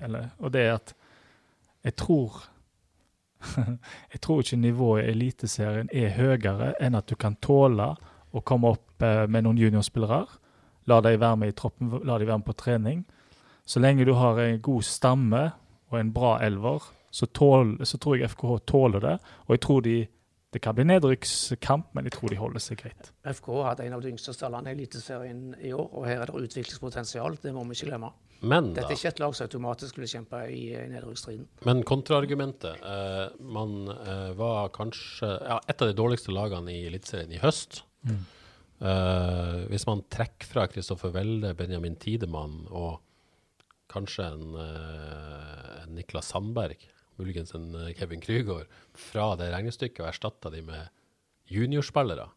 [SPEAKER 3] eller, og det er at jeg tror Jeg tror ikke nivået i Eliteserien er høyere enn at du kan tåle å komme opp eh, med noen juniorspillere. La dem være med i troppen, la de være med på trening. Så lenge du har en god stamme og en bra elver, så, tål, så tror jeg FKH tåler det. Og jeg tror de Det kan bli nedrykkskamp, men jeg tror de holder seg greit.
[SPEAKER 2] FK hadde en av de yngste stallene i Eliteserien i år, og her er det utviklingspotensial. Det må vi ikke glemme.
[SPEAKER 1] Men da,
[SPEAKER 2] Dette er ikke et lag som automatisk vil kjempe i, i nedrykksstriden.
[SPEAKER 1] men kontraargumentet eh, Man eh, var kanskje ja, et av de dårligste lagene i Eliteserien i høst. Eh, hvis man trekker fra Kristoffer Welde, Benjamin Tidemann og kanskje en, uh, en Niklas Sandberg, muligens en eh, Kevin Krygård, fra det regnestykket og erstatter de med juniorspillere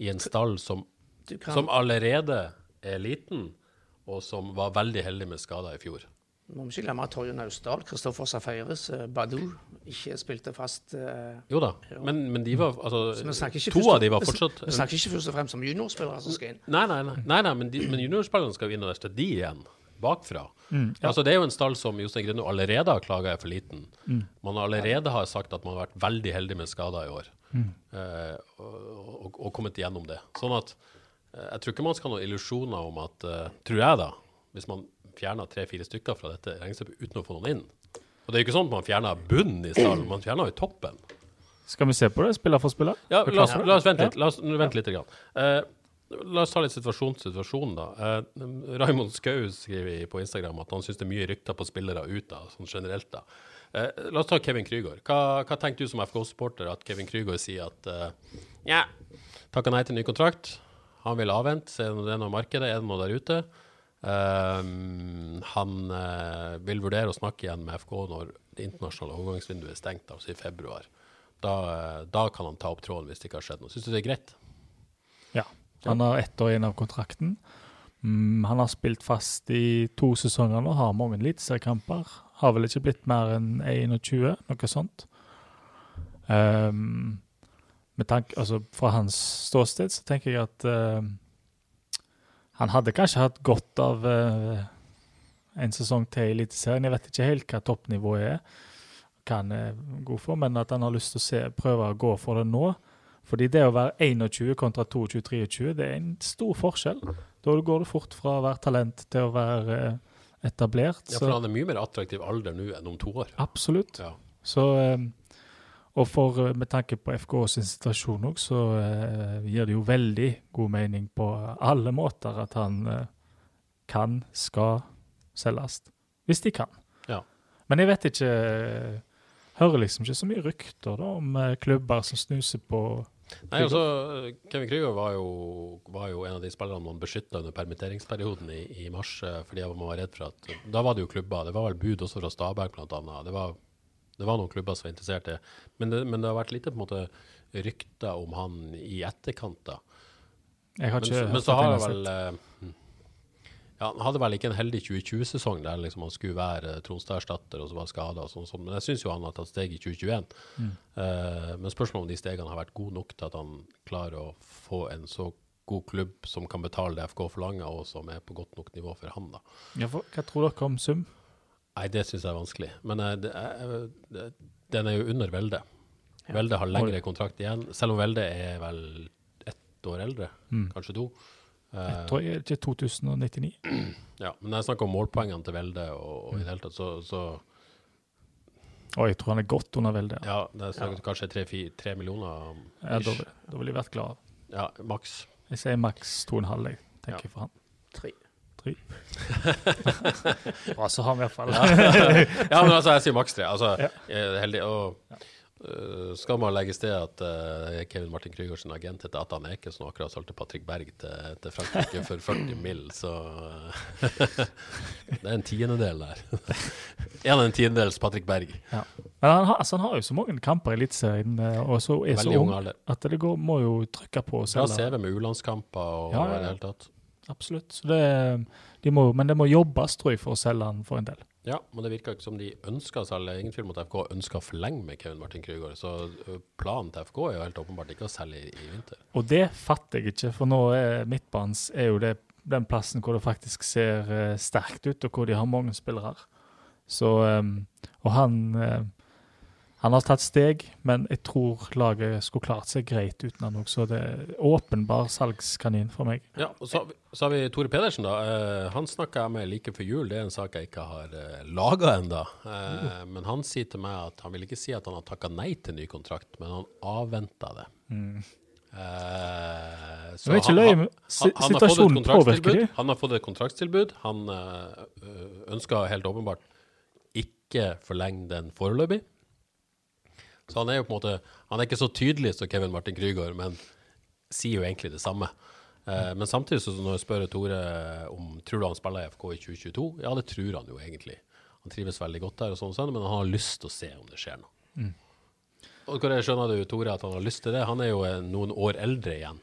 [SPEAKER 1] i en stall som, som allerede er liten, og som var veldig heldig med skader i fjor.
[SPEAKER 2] Må vi ikke glemme Torjun Austdal. Kristoffer Safaris, eh, Badou ikke spilte fast. eh,
[SPEAKER 1] Jo da, men, men de var altså,
[SPEAKER 2] vi snakker ikke
[SPEAKER 1] To av de var fortsatt
[SPEAKER 2] Vi snakker ikke først og fremst om juniorspillere som skal inn.
[SPEAKER 1] Nei, nei, nei, nei, nei men, de, men juniorspillerne skal jo inn og erstatte de igjen, bakfra.
[SPEAKER 3] Mm,
[SPEAKER 1] Altså, det er jo en stall som Jostein Grønno allerede har klaga er for liten.
[SPEAKER 3] Mm.
[SPEAKER 1] Man allerede har sagt at man har vært veldig heldig med skader i år,
[SPEAKER 3] Mm.
[SPEAKER 1] eh, og, og, og kommet igjennom det. Sånn at jeg tror ikke man skal ha noen illusjoner om at Tror jeg, da, hvis man fjerner tre-fire stykker fra dette regnestykket uten å få noen inn. Og det er jo ikke sånn at man fjerner bunnen i stallen, man fjerner jo toppen.
[SPEAKER 3] Skal vi se på det, spiller for spiller?
[SPEAKER 1] Ja, la oss, la oss vente litt. La oss vente litt grann. Uh, la oss ta litt situasjon til situasjonen, da. Eh, Raymond Skau skriver på Instagram at han syns det er mye rykter på spillere ut, sånn generelt. da. Eh, la oss ta Kevin Krygård. Hva, hva tenker du som FK-supporter at Kevin Krygård sier at uh, ja, takka nei til ny kontrakt, han vil avvente, se om det er noe i markedet, er det noe der ute? Eh, han uh, vil vurdere å snakke igjen med FK når det internasjonale overgangsvinduet er stengt, altså i februar. Da, uh, da kan han ta opp tråden hvis det ikke har skjedd noe. Syns du det er greit?
[SPEAKER 3] Ja. Han har ett år igjen av kontrakten. Mm, han har spilt fast i to sesonger nå, har mange eliteseriekamper. Har vel ikke blitt mer enn 21, noe sånt. Um, med tanke, altså Fra hans ståsted så tenker jeg at ehm, han hadde kanskje hatt godt av uh, en sesong til i Eliteserien. Jeg vet ikke helt hva toppnivået er, hva han er god for, men at han har lyst til å se, prøve å gå for det nå. Fordi det å være 21 kontra 22-23, det er en stor forskjell. Da går det fort fra å være talent til å være eh, etablert.
[SPEAKER 1] Ja, for han er mye mer attraktiv alder nå enn om to år.
[SPEAKER 3] Absolutt.
[SPEAKER 1] Ja.
[SPEAKER 3] Så, eh, og for, eh, med tanke på FKs situasjon òg, så eh, gir det jo veldig god mening på alle måter at han eh, kan, skal selges. Hvis de kan.
[SPEAKER 1] Ja.
[SPEAKER 3] Men jeg vet ikke eh, Hører liksom ikke så mye rykter da, om eh, klubber som snuser på klubber.
[SPEAKER 1] Nei, altså, Kevin Krüger var jo, var jo en av de spillerne man beskytta under permitteringsperioden i, i mars, fordi man var redd for at Da var det jo klubber. Det var vel bud også fra Stabæk, blant annet. Det var, det var noen klubber som var interessert i det. Men, det. men det har vært lite på en måte rykter om han i etterkant, da.
[SPEAKER 3] Jeg har
[SPEAKER 1] Men,
[SPEAKER 3] ikke
[SPEAKER 1] så- men
[SPEAKER 3] hørt
[SPEAKER 1] så har
[SPEAKER 3] jeg
[SPEAKER 1] vel eh, ja, Han hadde vel ikke en heldig 2020-sesong der liksom han skulle være Tronstad-erstatter og så var skada. Sånn, sånn. Men jeg syns jo han har tatt steg i 2021.
[SPEAKER 3] Mm.
[SPEAKER 1] Uh, men spørsmålet om de stegene har vært gode nok til at han klarer å få en så god klubb som kan betale det FK forlanger, og som er på godt nok nivå for han. da.
[SPEAKER 3] Ja, for, hva tror dere om sum?
[SPEAKER 1] Nei, det syns jeg er vanskelig. Men eh, det er, det, den er jo under Velde. Velde har lengre kontrakt igjen, selv om Velde er vel ett år eldre,
[SPEAKER 3] Mm.
[SPEAKER 1] kanskje to. Eh,
[SPEAKER 3] Jeg tror ikke 2099.
[SPEAKER 1] ja, men når jeg snakker om målpoengene til Velde, og, og i det hele tatt, så, så
[SPEAKER 3] Og jeg tror han er godt under Velde. Ja.
[SPEAKER 1] ja, det er snakk kanskje tre, kanskje tre millioner.
[SPEAKER 3] Ja, da, da ville jeg vært glad.
[SPEAKER 1] Ja, maks.
[SPEAKER 3] Jeg sier maks 2,5, jeg, tenker
[SPEAKER 1] Ja.
[SPEAKER 3] jeg for han.
[SPEAKER 2] Tre.
[SPEAKER 3] Tre. Bra, så har vi i hvert fall.
[SPEAKER 1] Ja, men altså, jeg sier maks tre. Altså,
[SPEAKER 3] Ja.
[SPEAKER 1] heldig. Og øh, skal man legge sted at uh, Kevin Martin Krüger agent heter Atan Ekesen og akkurat solgte Patrick Berg til, til Frankrike for 40 mill., så øh, Det er en tiendedel der. en av en tiendedels Patrick Berg.
[SPEAKER 3] Ja. Men han har, altså, han har jo så mange kamper i Eliteserien, eh, og så er så
[SPEAKER 1] Veldig ung
[SPEAKER 3] ung
[SPEAKER 1] alder.
[SPEAKER 3] at det går, må jo trykke på
[SPEAKER 1] Bra. CV med U-landskamper og
[SPEAKER 3] Ja,
[SPEAKER 1] i
[SPEAKER 3] ja,
[SPEAKER 1] det hele tatt.
[SPEAKER 3] Absolutt. Så det, de må, men det må jobbes, tror jeg, for å selge han for en del.
[SPEAKER 1] Ja, men det virker ikke som de ønsker å selge. Ingen tvil om at FK ønsker å forlenge med Kevin Martin Krygård. Så planen til FK er jo helt åpenbart ikke å selge i, i vinter.
[SPEAKER 3] Og det fatter jeg ikke, for nå er midtbanens er jo det den plassen hvor det faktisk ser uh, sterkt ut, og hvor de har mange spillere. Så, um, og han eh, han har tatt steg, men jeg tror laget skulle klart seg greit uten han så Det er åpenbar salgskanin for meg.
[SPEAKER 1] Ja, og så, har vi- så har vi Tore Pedersen, da. Eh, han snakka jeg med like før jul. Det er en sak jeg ikke har uh, laga ennå. Eh, Men han sier til meg at han vil ikke si at han har takka nei til ny kontrakt, men han avventa det. Mm. så
[SPEAKER 3] er ikke
[SPEAKER 1] han- han- han- han har fått et kontraktstilbud. Han har fått et kontraktstilbud. Han eh, ønsker helt åpenbart ikke forlenge den foreløpig. Så han er jo på en måte Han er ikke så tydelig som Kevin Martin Krygård, men sier jo egentlig det samme. Eh, men samtidig, så når jeg spør Tore om tror du han spiller i FK i 2022, ja, det tror han jo egentlig. Han trives veldig godt der, og sånn, og sånn, men han har lyst til å se om det skjer noe. Og hvor jeg skjønner du, Tore, at han har lyst til det? Han er jo eh, noen år eldre igjen.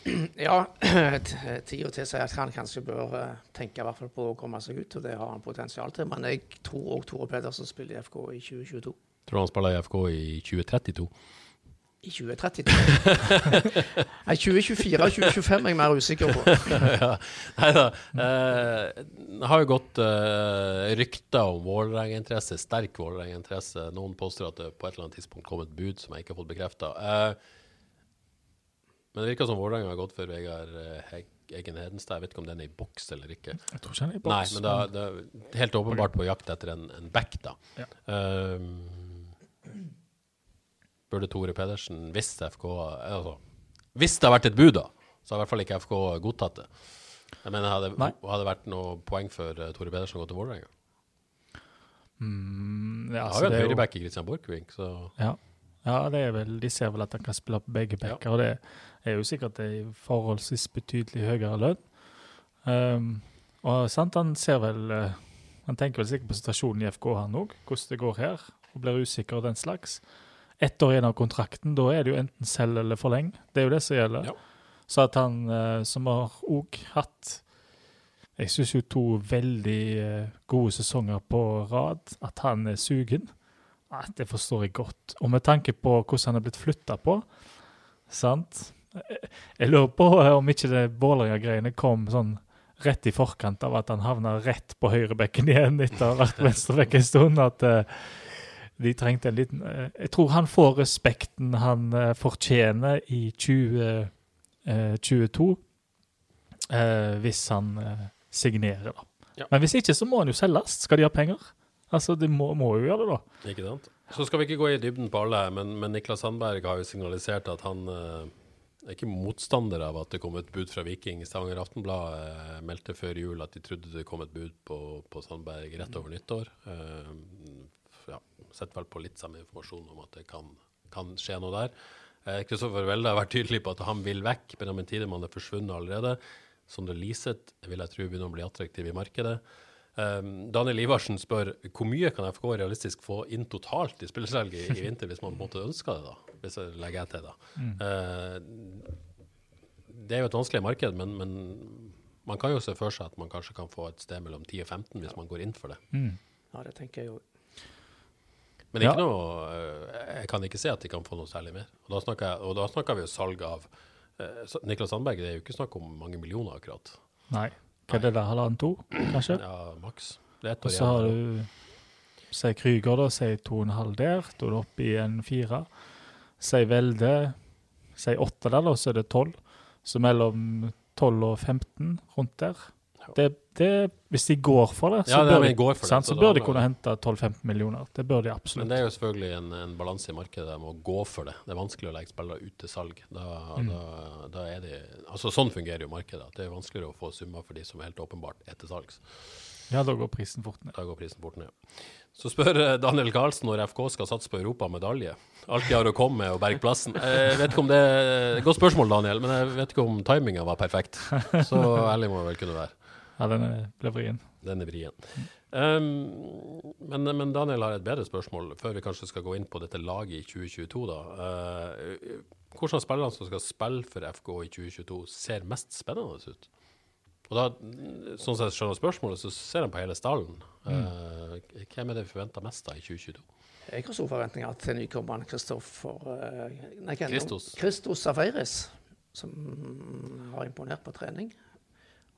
[SPEAKER 2] Ja, tida tilsier at han kanskje bør eh, tenke i hvert fall på å komme seg ut, og det har han potensial til. Men jeg tror òg Tore Pedersen spiller i FK i 2022.
[SPEAKER 1] Tror han spiller i FK i 2032?
[SPEAKER 2] I 2032. Nei, 2024 og 2025 er jeg mer usikker på.
[SPEAKER 1] ja. Nei da. Eh, det har jo gått eh, rykter om Vålerenga-interesse, sterk Vålerenga-interesse. Noen påstår at det på et eller annet tidspunkt kom et bud som jeg ikke har fått bekrefta. Eh, men det virker som Vålerenga har gått for Vegard Hegg. Egen Hedenstad. Jeg vet ikke om den er i boks eller ikke.
[SPEAKER 3] Jeg tror ikke den er i
[SPEAKER 1] Nei,
[SPEAKER 3] boks.
[SPEAKER 1] men da, det er helt åpenbart på jakt etter en, en back, da.
[SPEAKER 3] Ja.
[SPEAKER 1] Um, burde Tore Pedersen, hvis FK altså, Hvis det har vært et bud, da, så har i hvert fall ikke FK godtatt det. Jeg mener, hadde, det vært noe poeng for eh, Tore Pedersen å gå til Vålerenga?
[SPEAKER 3] Mm, ja, altså,
[SPEAKER 1] har jo en høyreback i Christian Borchgrevink, så
[SPEAKER 3] Ja. ja, det er vel, de ser vel at han kan spille på begge backer, og det er jo sikkert en forholdsvis betydelig høyere lønn. Um, og sant, han ser vel eh, Han tenker vel sikkert på situasjonen i FK, han òg, hvordan det går her, og blir usikker og den slags. Ett år igjen av kontrakten, da er det jo enten selg eller forleng. Det er jo det som gjelder.
[SPEAKER 1] Ja.
[SPEAKER 3] Så at han eh, som har òg hatt Jeg syns jo to veldig eh, gode sesonger på rad, at han er sugen. Nei, det forstår jeg godt. Og med tanke på hvordan han er blitt flytta på, sant Jeg lurer på om ikke det Vålerenga-greiene kom sånn rett i forkant av at han havna rett på høyrebekken igjen etter å ha vært venstrebekk en stund. At eh, de trengte en liten eh, Jeg tror han får respekten han eh, fortjener i 2022, eh, hvis han signerer, da.
[SPEAKER 1] Ja.
[SPEAKER 3] Men hvis ikke, så må han jo selges. Skal de ha penger? Altså, de må, må jo gjøre det, da.
[SPEAKER 1] Ikke sant? Så skal vi ikke gå i dybden på alle, men, men Niklas Sandberg har jo signalisert at han eh, er ikke motstander av at det kom et bud fra Viking. Stavanger Aftenblad eh, meldte før jul at de trodde det kom et bud på, på Sandberg rett over nyttår. Eh, ja, Setter vel på litt samme informasjon om at det kan, kan skje noe der. Eh, Kristoffer Welde har vært tydelig på at han vil vekk. Benjamin Tidemann er forsvunnet allerede. Sondre Liseth vil jeg tro begynner å bli attraktiv i markedet. Um, Daniel Ivarsen spør hvor mye kan FK realistisk få inn totalt i spillersalget i, i vinter, hvis man på en måte ønsker det, da. Hvis jeg legger jeg til, da. Uh, det er jo et vanskelig marked, men, men man kan jo se for seg at man kanskje kan få et sted mellom 10 og 15 hvis man går inn for det.
[SPEAKER 2] Ja, det tenker jeg jo.
[SPEAKER 1] Men
[SPEAKER 3] Ja.
[SPEAKER 1] noe, øh, jeg kan ikke se at de kan få noe særlig mer. Og da snakker, jeg, og da snakker vi jo salg av øh, Niklas Sandberg, det er jo ikke snakk om mange millioner akkurat.
[SPEAKER 3] Nei. Hva er det der? Halvannen to, kanskje?
[SPEAKER 1] Ja, maks. Det er ett år
[SPEAKER 3] så har du Si Krüger, da. Si to og en halv der. Da er du oppe i en fire. Si Velde. Si åtte der, da, så er det tolv. Så mellom 12 og 15 rundt der. Det, det, hvis de går for det, så,
[SPEAKER 1] Ja,
[SPEAKER 3] bør, de,
[SPEAKER 1] for det,
[SPEAKER 3] sant,
[SPEAKER 1] så
[SPEAKER 3] så bør de kunne hente 12-15 millioner. Det bør de absolutt.
[SPEAKER 1] Men det er jo selvfølgelig en, en balanse i markedet med å gå for det. Det er vanskelig å legge spillere ut til salg. Da, da, da er de, altså Sånn fungerer jo markedet. Det er vanskeligere å få summer for de som helt åpenbart er til salgs.
[SPEAKER 3] Ja, da går prisen fort ned.
[SPEAKER 1] Da går prisen fort ned. Så spør eh, Daniel Karlsen når FK skal satse på europamedalje. Alt de har å komme med, og berge plassen. Jeg vet ikke om det er Godt spørsmål, Daniel, men jeg vet ikke om timinga var perfekt. Så ærlig må jeg vel kunne være.
[SPEAKER 3] Ja, den ble vrien.
[SPEAKER 1] Den er vrien. Um, men, men Daniel har et bedre spørsmål, før vi kanskje skal gå inn på dette laget i 2022. da. Uh, hvordan spillerne som skal spille for FK i 2022, ser mest spennende ut? Og da, Sånn som jeg skjønner spørsmålet, så ser han på hele stallen. Uh, hvem er det vi forventer mest av i 2022?
[SPEAKER 2] Jeg har store forventninger til nykommeren Kristoffer eh, Nei?
[SPEAKER 1] Christos.
[SPEAKER 2] Christos Safaris, som har imponert på trening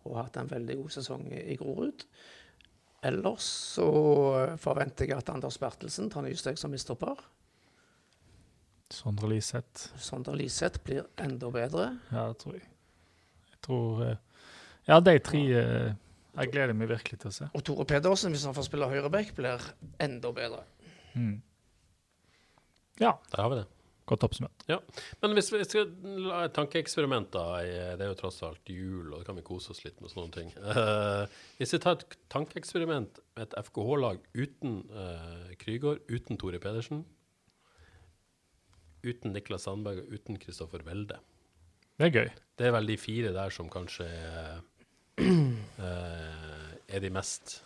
[SPEAKER 2] og hatt en veldig god sesong i Grorud. Ellers så forventer jeg at Anders Bertelsen tar nye steg som mistopper.
[SPEAKER 3] Sondre Liseth.
[SPEAKER 2] Sondre Liseth blir enda bedre.
[SPEAKER 3] Ja, det tror jeg. Jeg tror eh, Ja, de tre eh, Jeg gleder meg virkelig til å se.
[SPEAKER 2] Og Tore Pedersen, hvis han får spille høyreback, blir enda bedre.
[SPEAKER 3] Ja,
[SPEAKER 1] Der har vi det.
[SPEAKER 3] Godt oppsummert.
[SPEAKER 1] Ja. Men hvis vi skal la et tankeeksperiment, da. Det er jo tross alt jul, og da kan vi kose oss litt med sånne ting. Uh, hvis vi tar et tankeeksperiment med et FKH-lag uten uh, Krygård, uten Tore Pedersen, uten Niklas Sandberg og uten Kristoffer Welde
[SPEAKER 3] Det er gøy.
[SPEAKER 1] Det er vel de fire der som kanskje eh, er de mest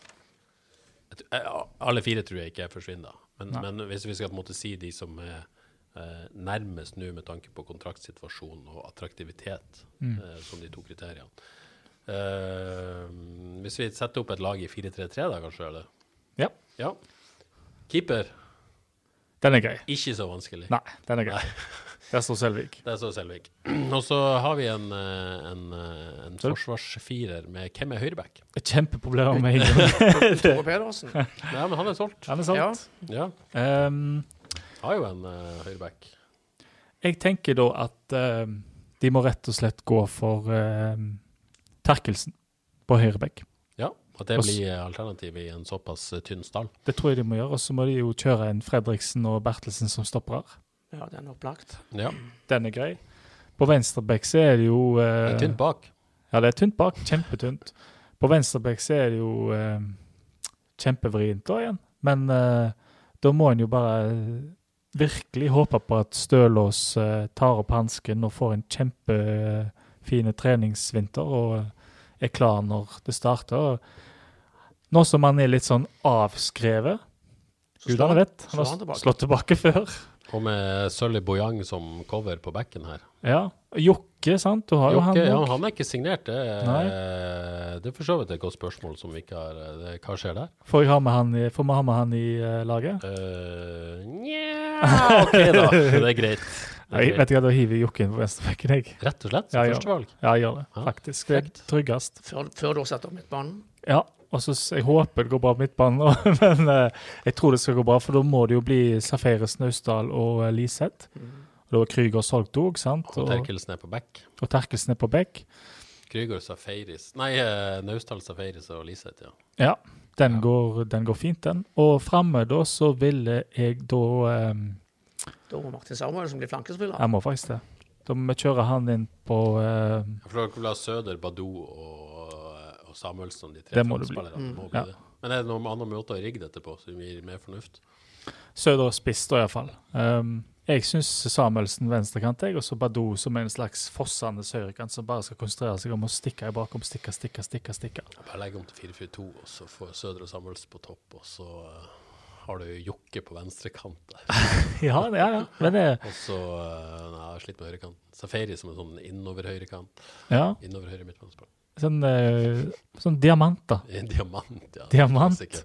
[SPEAKER 1] Alle fire tror jeg ikke forsvinner. Men, men hvis vi skal på en måte si de som er eh, nærmest nå med tanke på kontraktsituasjon og attraktivitet, eh, som de to kriteriene Eh, Hvis vi setter opp et lag i 4-3-3, da kanskje? eller?
[SPEAKER 3] Ja,
[SPEAKER 1] Ja. Keeper,
[SPEAKER 3] den er grei.
[SPEAKER 1] ikke så vanskelig.
[SPEAKER 3] Nei, den er grei. Der står Selvik.
[SPEAKER 1] Det er så Selvik. Og så har vi en, eh, en, eh, en forsvarsfirer med Hvem er høyreback?
[SPEAKER 3] Et kjempeproblem med en gang.
[SPEAKER 2] Tore Pedersen.
[SPEAKER 1] Ja, men han er solgt.
[SPEAKER 3] Han er sant.
[SPEAKER 2] Ja.
[SPEAKER 1] Ja.
[SPEAKER 3] Ehm,
[SPEAKER 1] Har jo en uh, høyreback.
[SPEAKER 3] jeg tenker da at uh, de må rett og slett gå for uh, Terkelsen på høyreback.
[SPEAKER 1] Ja. At det blir alternativet alternativ i en såpass eh, tynn stall.
[SPEAKER 3] Det tror jeg de må gjøre. Og så må de jo kjøre en Fredriksen og Bertelsen som stopper her.
[SPEAKER 2] ja, den er opplagt.
[SPEAKER 1] Ja.
[SPEAKER 3] Den er grei. På venstreback så er det jo
[SPEAKER 1] Det
[SPEAKER 3] eh,
[SPEAKER 1] er tynt bak.
[SPEAKER 3] Ja, det er tynt bak. Kjempetynt. På venstreback så er det jo uh, kjempevrient da igjen. Men uh, da må en jo bare virkelig håpe på at Stølås eh, tar opp hansken og får en kjempefin treningsvinter og eh, er klar når det starter. Nå som han er litt sånn avskrevet
[SPEAKER 2] Gud,
[SPEAKER 3] Gudene
[SPEAKER 2] han-
[SPEAKER 3] vet. Han har
[SPEAKER 2] tilbake.
[SPEAKER 3] slått tilbake før.
[SPEAKER 1] Og med Sølvi Bojang som cover på bekken her.
[SPEAKER 3] Ja. Jokke, sant. Du har jo han
[SPEAKER 1] ja, han er ikke signert. Det er,
[SPEAKER 3] Nei.
[SPEAKER 1] det er for så vidt et godt spørsmål som vi ikke har eh, det, Hva skjer der?
[SPEAKER 3] Får vi ha med han i, får vi ha med han i eh, laget?
[SPEAKER 1] Uh, Nja OK, da. Det er greit.
[SPEAKER 3] Jeg vet ikke, Da hiver jeg Jokken på venstrebekken.
[SPEAKER 1] Rett og slett?
[SPEAKER 3] Ja,
[SPEAKER 1] Som
[SPEAKER 3] ja.
[SPEAKER 1] førstevalg?
[SPEAKER 3] Ja, jeg gjør det,
[SPEAKER 1] Ja.
[SPEAKER 3] faktisk. Det er tryggest.
[SPEAKER 2] Før, før du har satt opp midtbanen.
[SPEAKER 3] Ja, og så Jeg håper det går bra på midtbanen, nå, men eh, jeg tror det skal gå bra. For da må det jo bli Safaris Naustdal og eh, Liseth. Og Da var Krüger solgt òg, sant?
[SPEAKER 1] Og
[SPEAKER 3] Og,
[SPEAKER 1] Terkelsen er på back.
[SPEAKER 3] og Terkelsen er på bekk.
[SPEAKER 1] Krüger, Safaris Nei, eh, Naustdal, Safaris og Liseth, ja.
[SPEAKER 3] Ja, den,
[SPEAKER 1] Ja.
[SPEAKER 3] Går, den går fint, den. Og framme da så ville jeg da um,
[SPEAKER 2] Da må Martin Samuelsen bli flankespiller.
[SPEAKER 3] Jeg må faktisk det. Da må vi kjøre han inn på eh,
[SPEAKER 1] For dere vil ha Søder, Badou og, og Samuelsson, de tre
[SPEAKER 3] Det må det bli. Ja.
[SPEAKER 1] det. Men er det noen andre måter å rigge dette på som gir mer fornuft?
[SPEAKER 3] Søder spiss, da iallfall. Um, jeg syns Samuelsen venstrekant, jeg, og så Badou som en slags fossende høyrekant som bare skal konsentrere seg om å stikke i bakom, stikke, stikke, stikke. stikke.
[SPEAKER 1] Bare legge om til 4-4-2, og så får Sødre og Samuelsen på topp, og så eh, har du Jokke på venstrekant der.
[SPEAKER 3] Ja, ja, ja. Men det
[SPEAKER 1] Og så uh, Nei, jeg slitt med høyrekant. Safari som en sånn innover høyrekant.
[SPEAKER 3] Ja.
[SPEAKER 1] Innover høyre midtbanespiller.
[SPEAKER 3] Sånn, eh, sånn diamant, da.
[SPEAKER 1] En diamant, ja.
[SPEAKER 3] Diamant.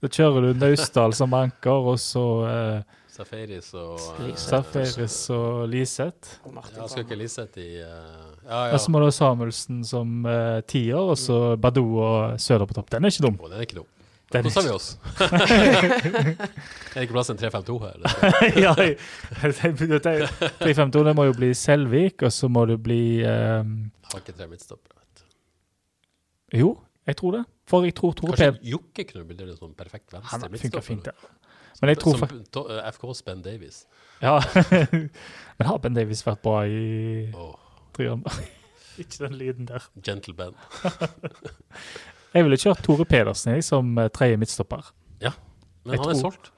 [SPEAKER 3] Da kjører du Naustdal som anker, og så uh,
[SPEAKER 1] Safaris og
[SPEAKER 2] Liseth.
[SPEAKER 3] Safaris og Liseth.
[SPEAKER 1] Ja, skal ikke Liseth i uh, Ja, ja.
[SPEAKER 3] Og så må du ha Samuelsen som uh, tier, og så Badou og Søder på topp. Den er ikke dum.
[SPEAKER 1] Oh, den er ikke dum.
[SPEAKER 3] Den
[SPEAKER 1] Hvordan vi oss? er det ikke plass til en 3-5-2 her?
[SPEAKER 3] ja, jeg- jeg- 352, det må jo bli Selvik, og så må det bli
[SPEAKER 1] um, har ikke tre midtstoppere. vet du.
[SPEAKER 3] Jo, jeg tror det. For jeg tror Tore
[SPEAKER 1] Kanskje
[SPEAKER 3] Ped
[SPEAKER 1] Jokke kunne blitt en sånn perfekt
[SPEAKER 3] Han
[SPEAKER 1] venstre midtstopper?
[SPEAKER 3] Ja. Men jeg tror
[SPEAKER 1] Som
[SPEAKER 3] fak-
[SPEAKER 1] eh, FKs Ben Davies.
[SPEAKER 3] Ja. Men har Ben Davies vært bra i tre? Ikke den lyden der.
[SPEAKER 1] Gentle Ben.
[SPEAKER 3] Jeg ville kjørt Tore Pedersen jeg, som eh, tredje midtstopper.
[SPEAKER 1] Men
[SPEAKER 3] Jeg
[SPEAKER 1] han er solgt.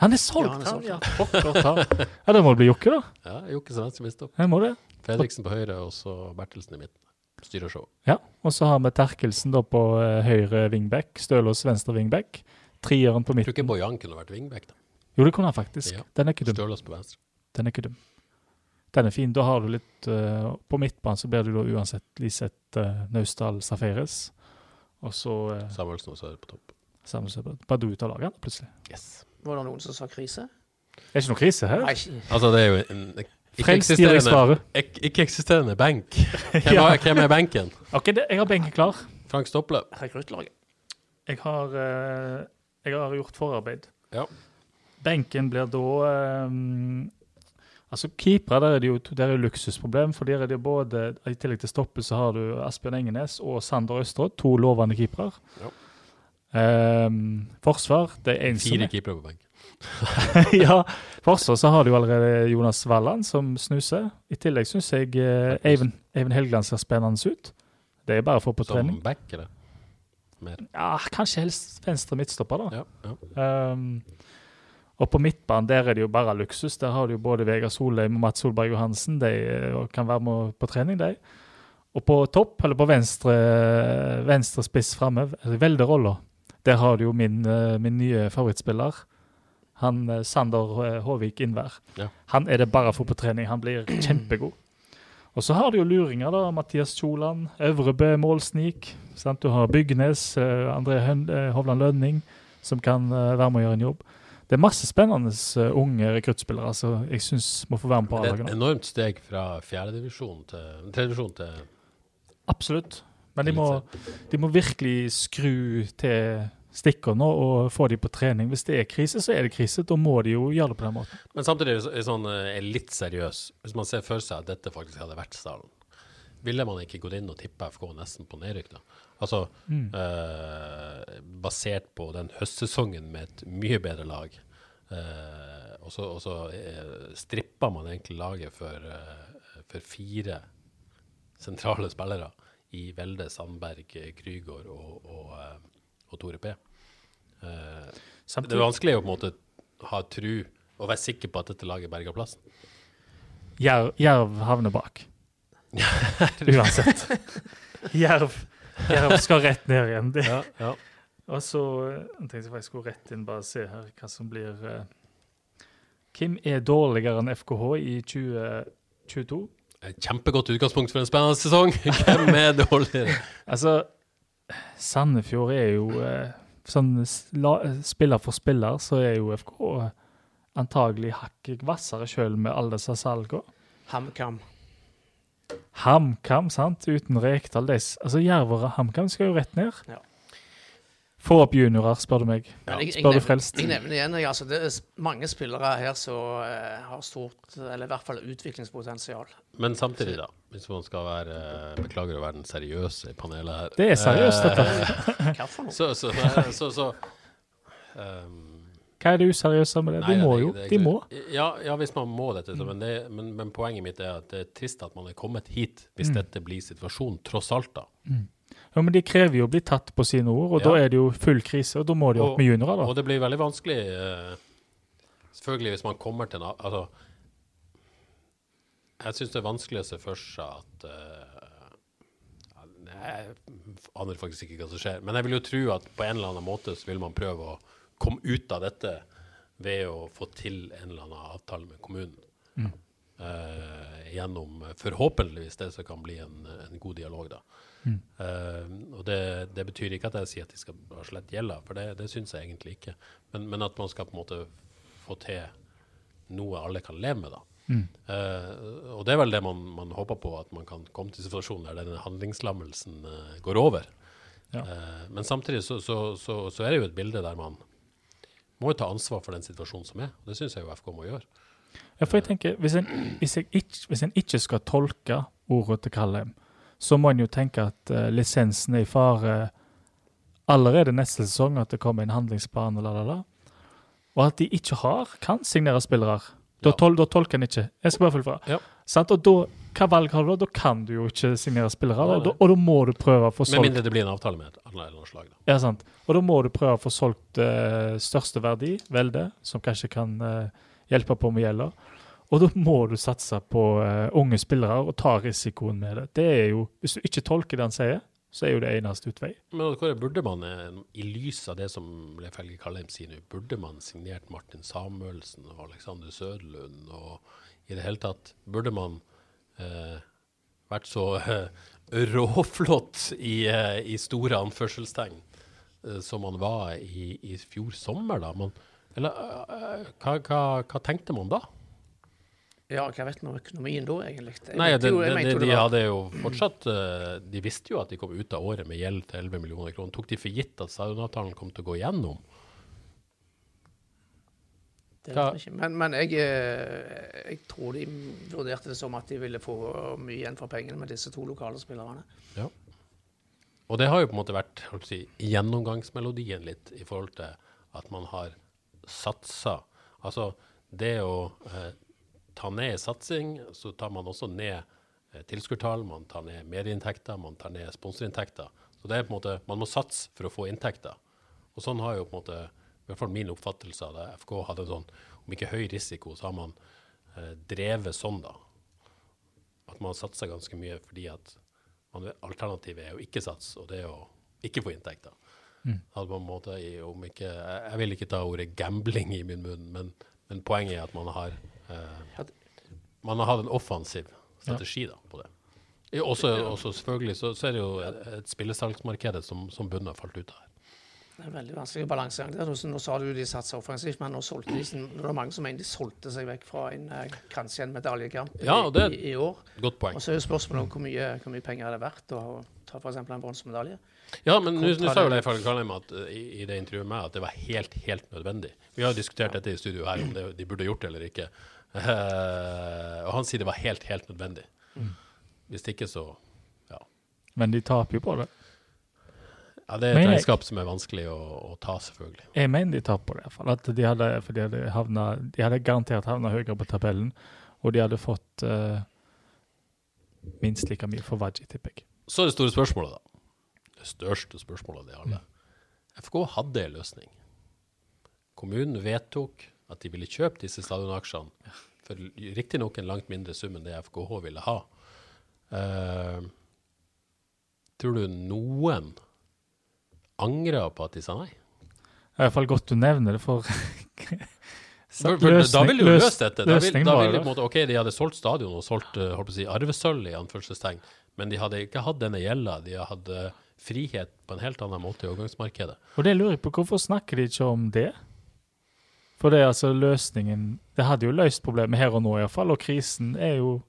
[SPEAKER 3] Han er solgt,
[SPEAKER 2] Ja, han er solgt.
[SPEAKER 3] Ja, pokker ja, da må det bli Jokke, da.
[SPEAKER 1] Ja, Jokke som venstre midtstopper.
[SPEAKER 3] Jeg må det.
[SPEAKER 1] Fredriksen på høyre, og så Bertelsen i midten. Styrer showet.
[SPEAKER 3] Ja, Og så har vi Terkelsen da på eh, høyre wingback, Stølås venstre wingback. Trieren på
[SPEAKER 1] Jeg tror ikke. Bojan kunne vært wingback, da.
[SPEAKER 3] Jo, det kunne han faktisk.
[SPEAKER 1] Ja.
[SPEAKER 3] Den er ikke dum.
[SPEAKER 1] Stølås på venstre.
[SPEAKER 3] Den er ikke dum. Den er fin. Da har du litt uh, På midtbanen så blir du da uansett Liseth uh, Naustdal Safaris. Og så uh,
[SPEAKER 1] Samuelsen også er på topp.
[SPEAKER 3] Sammelsnål. Bare du ut av laget plutselig.
[SPEAKER 1] Yes.
[SPEAKER 2] Var det noen som sa krise?
[SPEAKER 3] Det er ikke noe krise her.
[SPEAKER 2] Nei, ikke-
[SPEAKER 1] Altså, det er jo en ikke-eksisterende
[SPEAKER 3] svaret.
[SPEAKER 1] ikke eksisterende benk. Hvem,
[SPEAKER 3] Ja.
[SPEAKER 1] har- hvem er benken?
[SPEAKER 3] OK, det, jeg har benken klar.
[SPEAKER 1] Frank Stopple.
[SPEAKER 2] rekruttlaget.
[SPEAKER 3] Jeg har, eh, jeg har gjort forarbeid.
[SPEAKER 1] Ja.
[SPEAKER 3] Benken blir da um, Altså, keepere, der er det jo der er luksusproblem. For der er det både I tillegg til Stoppe så har du Asbjørn Engenes og Sander Østråd, to lovende keepere.
[SPEAKER 1] Ja.
[SPEAKER 3] Um, forsvar, det er en som
[SPEAKER 1] Fire
[SPEAKER 3] er
[SPEAKER 1] keepere på benk.
[SPEAKER 3] ja, forsvar så har du allerede Jonas Walland som snuser. I tillegg syns jeg uh, Eivind Helgeland ser spennende ut. Det er bare å få på
[SPEAKER 1] Som
[SPEAKER 3] trening.
[SPEAKER 1] back, eller? Mer.
[SPEAKER 3] Ja, Kanskje helst venstre midtstopper, da.
[SPEAKER 1] Ja, ja.
[SPEAKER 3] Um, og på midtbanen der er det jo bare luksus. Der har du jo både Vegard Solheim og Mats Solberg Johansen. De eh, kan være med på trening, de. Og på topp, eller på venstre, venstre spiss framme, velderoller, der har du jo min, eh, min nye favorittspiller. Han eh, Sander Håvik Innvær.
[SPEAKER 1] Ja.
[SPEAKER 3] Han er det bare for på trening. Han blir kjempegod. Og så har du jo luringer, da. Mathias Kjoland, Øvrebø målsnik. Sant? Du har Bygnes, eh, André eh, Hovland Lønning, som kan eh, være med å gjøre en jobb. Det er masse spennende unge rekruttspillere som jeg syns må få være med på
[SPEAKER 1] Det er et enormt steg fra fjerdedivisjon til tredjedivisjon til
[SPEAKER 3] Absolutt. Men de må, de må virkelig skru til stikkene og får de på trening. Hvis det er krise, så er det krise. Da må de jo gjøre det på den måten.
[SPEAKER 1] Men samtidig er det sånn, eh, er litt seriøs. Hvis man ser for seg at dette faktisk hadde vært stallen, ville man ikke gått inn og tippa FK nesten på nedrykk, da? Altså eh, basert på den høstsesongen med et mye bedre lag. Eh, og så, og så eh, strippa man egentlig laget for, eh, for fire sentrale spillere i Velde, Sandberg, Krygård og, og, eh, Tore P. Uh, det er vanskelig å på en måte ha tru og være sikker på at dette laget berger plassen.
[SPEAKER 3] Jerv, Jerv havner bak. Uansett. Jerv, Jerv skal rett ned igjen.
[SPEAKER 1] Ja, ja.
[SPEAKER 3] Og så eh, tenkte jeg faktisk gå rett inn bare se her hva som blir uh, Hvem er dårligere enn FKH i 2022?
[SPEAKER 1] Et kjempegodt utgangspunkt for en spennende sesong. Hvem er dårligere?
[SPEAKER 3] Altså, Sandefjord er jo eh, sånn spiller for spiller, så er jo FK antagelig hakket hvassere sjøl med alle disse salgene.
[SPEAKER 2] HamKam.
[SPEAKER 3] HamKam, sant? Uten Rekdal. Altså, Jerv og HamKam skal jo rett ned.
[SPEAKER 2] Ja.
[SPEAKER 3] Få opp juniorer, spør du meg.
[SPEAKER 2] Ja. jeg, jeg,
[SPEAKER 3] Spør du frelst?
[SPEAKER 2] jeg nevner igjen, jeg, altså, det er mange spillere her som uh, har stort, eller i hvert fall utviklingspotensial.
[SPEAKER 1] Men samtidig, da, hvis man skal være uh, Beklager å være den seriøse i panelet her.
[SPEAKER 3] Det er seriøst,
[SPEAKER 1] Eh,
[SPEAKER 3] dette.
[SPEAKER 2] Hva for noe?
[SPEAKER 1] Så, så, så, så, så ehm,
[SPEAKER 3] Hva er det useriøse med det?
[SPEAKER 1] nei,
[SPEAKER 3] De må
[SPEAKER 1] det-
[SPEAKER 3] jo. De må.
[SPEAKER 1] Ja, ja, hvis man må dette. Så, men, det, men, men poenget mitt er at det er trist at man er kommet hit, hvis
[SPEAKER 3] Mm.
[SPEAKER 1] dette blir situasjonen, tross alt, da.
[SPEAKER 3] Ja, men de krever jo å bli tatt på sine ord, og
[SPEAKER 1] Ja.
[SPEAKER 3] da er det jo full krise, og da må de opp
[SPEAKER 1] Og-
[SPEAKER 3] med juniorer, da.
[SPEAKER 1] Og det blir veldig vanskelig eh, Selvfølgelig hvis man kommer til en Altså Jeg syns det er vanskelig å se for seg at uh, Jeg aner faktisk ikke hva som skjer. Men jeg vil jo tro at på en eller annen måte så vil man prøve å komme ut av dette ved å få til en eller annen avtale med kommunen. Eh, gjennom eh, forhåpentligvis det som kan bli en, en god dialog, da. Eh, og det, det betyr ikke at jeg sier at de skal slette gjelda, for det, det syns jeg egentlig ikke. Men, men at man skal på en måte få til noe alle kan leve med, da. Eh, og det er vel det man, man håper på, at man kan komme til situasjonen der denne handlingslammelsen eh, går over.
[SPEAKER 3] Ja.
[SPEAKER 1] Eh, men samtidig så, så, så, så er det jo et bilde der man må ta ansvar for den situasjonen som er. og Det syns jeg jo FK må gjøre.
[SPEAKER 3] Ja, for jeg tenker, hvis en, hvis, jeg ikke, hvis en ikke skal tolke ordet til Kallheim, så må en jo tenke at uh, lisensen er i fare allerede neste sesong, at det kommer en handlingsplan la, la, la. Og at de ikke har, kan signere spillere. Da,
[SPEAKER 1] Ja.
[SPEAKER 3] tol, da tolker en ikke. Jeg skal bare følge fra.
[SPEAKER 1] Ja.
[SPEAKER 3] Sant? Og da, hva valg har du da? Da kan du jo ikke signere spillere,
[SPEAKER 1] Nei,
[SPEAKER 3] og da, og da må du prøve å få solgt Med
[SPEAKER 1] mindre det blir en avtale med et annet slag. Da.
[SPEAKER 3] ja, sant. Og da må du prøve å få solgt uh, største verdi, Velde, som kanskje kan eh, hjelpe på med gjelda. Og da må du satse på uh, unge spillere og ta risikoen med det. Det er jo, Hvis du ikke tolker det han sier, så er jo det eneste utvei.
[SPEAKER 1] Men Kåre, burde man, eh, i lys av det som Leif Helge Kallheim sier nå, burde man signert Martin Samuelsen og Alexander Søderlund og i det hele tatt Burde man eh, vært så eh, råflott i, eh, i store anførselstegn eh, som man var i, i fjor sommer, da? Man, eller eh, hva, hva, hva tenkte man da?
[SPEAKER 2] Ja, hva vet du om økonomien da, egentlig? Jeg
[SPEAKER 1] Nei, det,
[SPEAKER 2] jo-
[SPEAKER 1] det, det, de hadde jo fortsatt eh, De visste jo at de kom ut av året med gjeld til 11 millioner kroner. Tok de for gitt at stadionavtalen kom til å gå igjennom?
[SPEAKER 2] Det vet vi ikke. Men, men jeg, eh, jeg tror de vurderte det som at de ville få mye igjen for pengene med disse to lokale spillerne.
[SPEAKER 1] Ja. Og det har jo på en måte vært si, gjennomgangsmelodien litt i forhold til at man har satsa. Altså det å eh, ta ned satsing, så tar man også ned eh, tilskuertall, man tar ned medieinntekter, man tar ned sponsorinntekter. Så det er på en måte, man må satse for å få inntekter. Og sånn har jo på en måte, i hvert fall min oppfattelse av det, FK hadde en sånn, om ikke høy risiko, så har man eh, drevet sånn da. At man satser ganske mye fordi at man, alternativet er å ikke satse, og det er å ikke få inntekter. At man på en måte, om ikke, jeg, vil ikke ta ordet gambling i min munn, men, men poenget er at man har, eh, man har hatt en offensiv strategi da, på det. Også, også selvfølgelig så, så er det jo et, et spillesalgsmarked som, som bunnen har falt ut av her.
[SPEAKER 2] Det er en veldig vanskelig balansegang. Nå, sa du de satsa offensivt, men nå solgte de det var mange som mener de solgte seg vekk fra en, eh, kanskje en medaljekamp
[SPEAKER 1] Ja,
[SPEAKER 2] i, i, i år.
[SPEAKER 1] Godt poeng.
[SPEAKER 2] Og så er jo spørsmålet om hvor mye, hvor mye penger er det verdt å ta f.eks. en bronsemedalje.
[SPEAKER 1] Ja, men nå sa jo Leif Arne Karlheim at, eh, i, i det intervjuet med at det var helt, helt nødvendig. Vi har jo diskutert dette i studio her, om det, de burde gjort det eller ikke. Uh, og han sier det var helt, helt nødvendig. Hvis ikke, så ja.
[SPEAKER 3] Men de taper jo på det.
[SPEAKER 1] ja det er et
[SPEAKER 3] Men jeg-
[SPEAKER 1] regnskap som er vanskelig å, å ta, selvfølgelig.
[SPEAKER 3] Jeg mener de taper på det, i hvert fall. At de hadde, for de hadde, havna, de hadde garantert havna høyere på tabellen, og de hadde fått uh, minst like mye for Vaji, tipper jeg.
[SPEAKER 1] Så er det store spørsmålet, da. Det største spørsmålet av de alle. FK hadde en løsning. Kommunen vedtok at de ville kjøpe disse stadionaksjene for riktignok en langt mindre sum enn det FKH ville ha. Uh, tror du noen angrer på at de sa nei?
[SPEAKER 3] Det er i hvert fall godt du nevner det, for
[SPEAKER 1] For, for da ville jo løst dette. Da, vil, da vil de måte, ok, de hadde solgt stadion og solgt å si, arvesølv, i anførselstegn, men de hadde ikke hatt denne gjelda. De hadde frihet på en helt annen måte i overgangsmarkedet.
[SPEAKER 3] Og det lurer jeg på, hvorfor snakker de ikke om det? For det er altså løsningen Det hadde jo løst problemet her og nå, iallfall. Og krisen er jo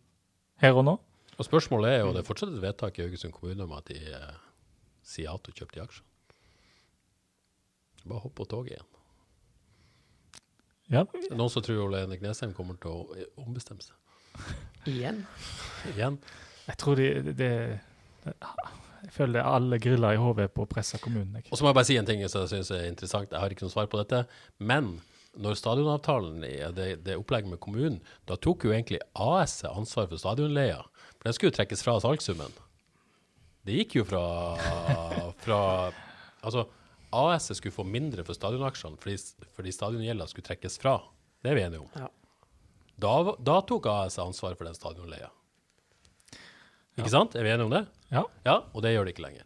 [SPEAKER 3] her og nå.
[SPEAKER 1] Og spørsmålet er jo, det er fortsatt et vedtak i Haugesund kommune om at de eh, sier ja til å kjøpe de aksjene. Bare hopp på toget igjen.
[SPEAKER 3] Ja,
[SPEAKER 1] Det er noen som tror Ole Henrik Nesheim kommer til å ombestemme seg
[SPEAKER 2] Igjen.
[SPEAKER 1] igjen.
[SPEAKER 3] jeg tror de de, det Jeg føler det er alle griller i hodet på å presse kommunen. Jeg.
[SPEAKER 1] Og så må jeg bare si en ting som jeg syns er interessant. Jeg har ikke noe svar på dette. Men når stadionavtalen i det, det opplegget med kommunen, da tok jo egentlig AS ansvar for stadionleia. For den skulle jo trekkes fra salgssummen. Det gikk jo fra, fra Altså, AS skulle få mindre for stadionaksjene fordi, fordi stadiongjelda skulle trekkes fra. Det er vi enige om.
[SPEAKER 2] Ja.
[SPEAKER 1] Da, da tok AS ansvar for den stadionleia. Ikke sant? Er vi enige om det?
[SPEAKER 3] Ja.
[SPEAKER 1] Ja, og det gjør de ikke lenger.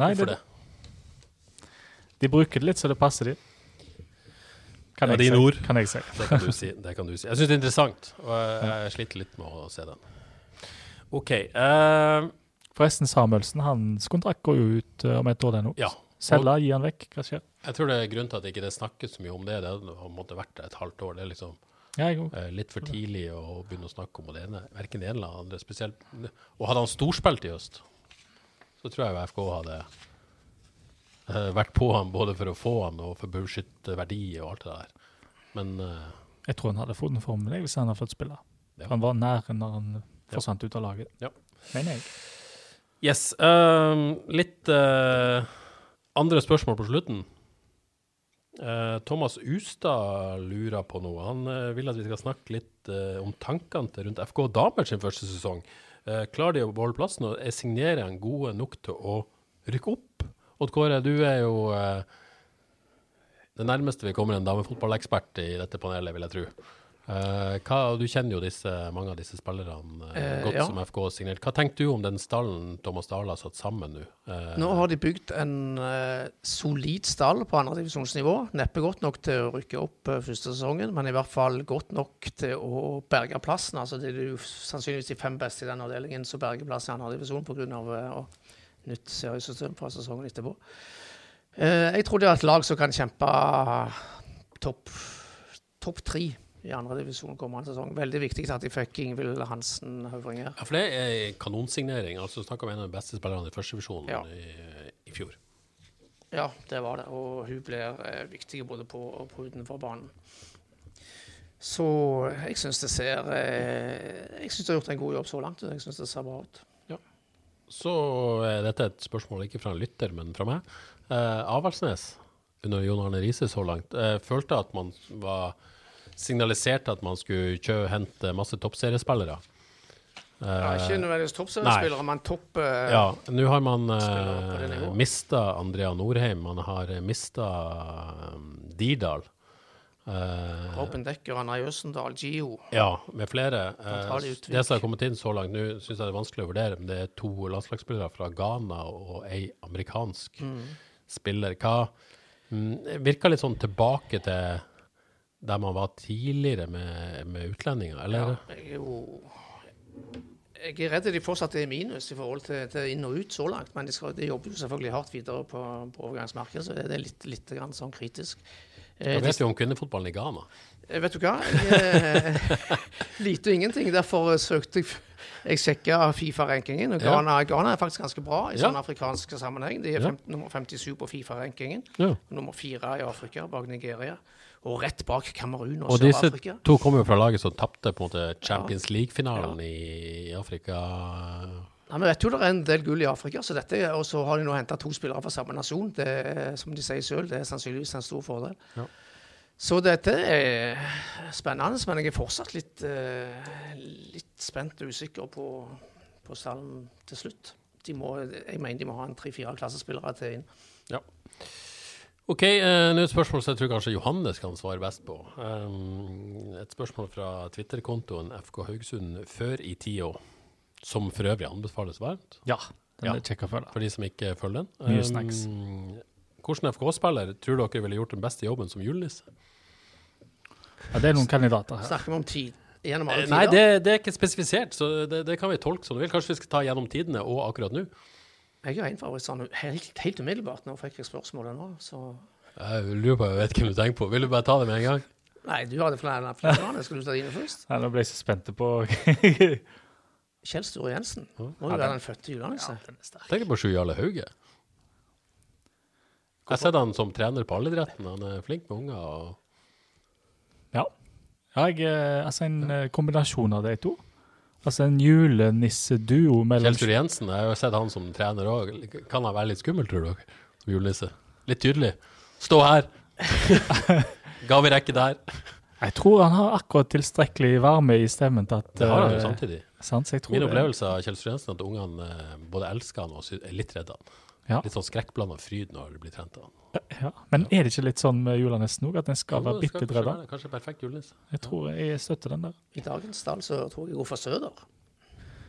[SPEAKER 3] Nei,
[SPEAKER 1] Hvorfor
[SPEAKER 3] det,
[SPEAKER 1] det?
[SPEAKER 3] de bruker det litt så det passer de. Kan
[SPEAKER 1] Ja,
[SPEAKER 3] jeg
[SPEAKER 1] dine ord.
[SPEAKER 3] Kan jeg si.
[SPEAKER 1] Det kan du si. Det kan du si. Jeg syns det er interessant, og jeg, jeg sliter litt med å se den. OK. Uh,
[SPEAKER 3] Forresten, Samuelsen, hans kontrakt går jo ut eh, om et år ennå.
[SPEAKER 1] ja.
[SPEAKER 3] Selge, gi han vekk. Hva skjer?
[SPEAKER 1] Jeg tror det er grunnen til at det ikke snakkes så mye om det. Det har på vært et halvt år. Det er liksom
[SPEAKER 3] Ja,
[SPEAKER 1] eh, litt for tidlig å begynne å snakke om det ene. Verken det ene eller andre. Spesielt. Og hadde han storspilt i høst, så tror jeg FK hadde eh, vært på han både for å få han og for å beskytte verdi og alt det der. Men eh,
[SPEAKER 3] Jeg tror han hadde fått en formel hvis han hadde fått spille.
[SPEAKER 1] Ja.
[SPEAKER 3] Han var nær når han forsvant ut av laget.
[SPEAKER 1] Ja.
[SPEAKER 3] Mener jeg.
[SPEAKER 1] Yes. Uh, litt uh, andre spørsmål på slutten. Eh, Thomas Ustad lurer på noe. Han eh, vil at vi skal snakke litt eh, om tankene til rundt FK damer sin første sesong. Klarer de å beholde plassen, og er signererne gode nok til å rykke opp? Odd Kåre, du er jo det nærmeste vi kommer en damefotballekspert i dette panelet, vil jeg tro. Eh, hva, du kjenner jo disse, mange av disse spillerne
[SPEAKER 2] uh,
[SPEAKER 1] godt
[SPEAKER 2] ja.
[SPEAKER 1] som FK har signert. Hva tenker du om den stallen Thomas Dahle har satt sammen nå?
[SPEAKER 2] Nå har de bygd en solid stall på andredivisjonsnivå. Neppe godt nok til å rykke opp første sesongen, men i hvert fall godt nok til å berge plassen. Altså, det er jo sannsynligvis de fem beste i den avdelingen som berger plassen i andredivisjon pga. Uh, nytt seriesystem fra sesongen etterpå. Jeg tror det er et lag som kan kjempe topp topp tre i andredivisjon kommende sesong. Veldig viktig at de fikk Ingvild Hansen Høvringer.
[SPEAKER 1] Ja, for det er kanonsignering. Altså Snakk om en av de beste spillerne i førstevisjonen
[SPEAKER 2] Ja.
[SPEAKER 1] i, i fjor.
[SPEAKER 2] Ja, det var det. Og hun blir eh, viktig både på og på utenfor banen. Så jeg syns det ser eh, Jeg syns det har gjort en god jobb så langt. Jeg syns det ser bra ut.
[SPEAKER 1] Så er dette et spørsmål ikke fra en lytter, men fra meg. Eh, Avaldsnes under Jon Arne Riise så langt eh, følte at man var signaliserte at man skulle kjø, hente masse toppseriespillere. Eh,
[SPEAKER 2] Ja, ikke nødvendigvis toppseriespillere, men topp uh,
[SPEAKER 1] Ja, nå har man uh, mista Andrea Norheim, man har mista Dirdal. Uh,
[SPEAKER 2] Robin Dekker, Anna Jøsendal, Gio.
[SPEAKER 1] ja, med flere. Eh,
[SPEAKER 2] ut
[SPEAKER 1] det som har kommet inn så langt, nå syns jeg det er vanskelig å vurdere, men det er to landslagsspillere fra Ghana og ei amerikansk spiller. Hva mm, Virker litt sånn tilbake til der man var tidligere med, med utlendinger, eller?
[SPEAKER 2] Ja, jeg er jo jeg er redd de fortsatt er i minus i forhold til, til inn og ut så langt, men de, skal, de jobber jo selvfølgelig hardt videre på, på overgangsmarkedet, så det, er litt, litt grann sånn kritisk. Eh,
[SPEAKER 1] Hva vet du om kvinnefotballen i Ghana?
[SPEAKER 2] Eh, Vet du hva? Jeg, eh, lite og ingenting. Derfor eh, søkte jeg Jeg sjekka Fifa-rankingen. og
[SPEAKER 1] Ja.
[SPEAKER 2] Ghana, Ghana er faktisk ganske bra i
[SPEAKER 1] Ja.
[SPEAKER 2] sånn afrikansk sammenheng. De er
[SPEAKER 1] Ja.
[SPEAKER 2] fem, nummer 57 på Fifa-rankingen.
[SPEAKER 1] Ja.
[SPEAKER 2] Nummer fire i Afrika, bak Nigeria. Og rett bak Kamerun og,
[SPEAKER 1] Og disse
[SPEAKER 2] Sør-Afrika.
[SPEAKER 1] to kommer jo fra laget som tapte på en måte Champions League-finalen i Afrika.
[SPEAKER 2] Nei, Vi vet jo det er en del gull i Afrika, så dette, og så har de nå henta to spillere fra samme nasjon. Det som de sier selv, det er sannsynligvis en stor fordel.
[SPEAKER 1] Ja.
[SPEAKER 2] Så dette er spennende, men jeg er fortsatt litt, eh, litt spent og usikker på, på stallen til slutt. De må, jeg mener de må ha en tre-fire klassespillere til inn.
[SPEAKER 1] OK, eh, nå et spørsmål som jeg tror kanskje Johannes kan svare best på. Um, et spørsmål fra Twitter-kontoen FK Haugesund før i tida, som for øvrig anbefales varmt,
[SPEAKER 3] Ja, den
[SPEAKER 1] Ja.
[SPEAKER 3] er kjekk å følge.
[SPEAKER 1] for de som ikke følger den.
[SPEAKER 3] Mye snacks.
[SPEAKER 1] Hvordan FK-spiller tror dere ville gjort den beste jobben som julenisse?
[SPEAKER 3] Ja, det er noen kandidater her.
[SPEAKER 2] Snakker vi om tid gjennom alle
[SPEAKER 1] Eh,
[SPEAKER 2] tider?
[SPEAKER 1] Nei, det, det er ikke spesifisert, så det, det kan vi tolke som du vil. Kanskje vi skal ta gjennom tidene og akkurat nå?
[SPEAKER 2] Jeg er en favoritt sånn helt, helt umiddelbart. Nå fikk jeg spørsmålet nå, så
[SPEAKER 1] Jeg lurer på, jeg vet hvem du tenker på. Vil du bare ta det med en gang?
[SPEAKER 2] Nei, du hadde flere flere. Skal du ta dine først?
[SPEAKER 3] Nei, nå ble jeg så spent på
[SPEAKER 2] Kjell Store Jensen. Må jo
[SPEAKER 3] Ja,
[SPEAKER 2] være
[SPEAKER 3] den-
[SPEAKER 2] fødte julenisse.
[SPEAKER 1] Tenk på Sju Jarle Hauge. Jeg har sett han som trener på allidretten. Han er flink med unger. og
[SPEAKER 3] Ja. ja jeg, eh, altså en eh, kombinasjon av de to. Altså en julenisseduo mellom
[SPEAKER 1] Kjell Sture Jensen, jeg har jo sett han som trener òg. Kan han være litt skummel, tror dere? Som julenisse? Litt tydelig. Stå her! Gaverekke der.
[SPEAKER 3] Jeg tror han har akkurat tilstrekkelig varme i stemmen til at
[SPEAKER 1] Det har han jo
[SPEAKER 3] eh,
[SPEAKER 1] samtidig.
[SPEAKER 3] Sant,
[SPEAKER 1] Min opplevelse av Kjell Sture Jensen er at ungene eh, både elsker han og er litt redde han.
[SPEAKER 3] Ja.
[SPEAKER 1] Litt sånn skrekkblanda fryd når det blir trent av han.
[SPEAKER 3] Ja. Men er det ikke litt sånn med julenissen òg, at den skal
[SPEAKER 1] Jo,
[SPEAKER 3] være
[SPEAKER 1] det
[SPEAKER 3] bitte
[SPEAKER 1] det. Kanskje perfekt julenisse.
[SPEAKER 3] Jeg tror jeg støtter den der.
[SPEAKER 2] I dagens dal så tror jeg jeg går for Søder.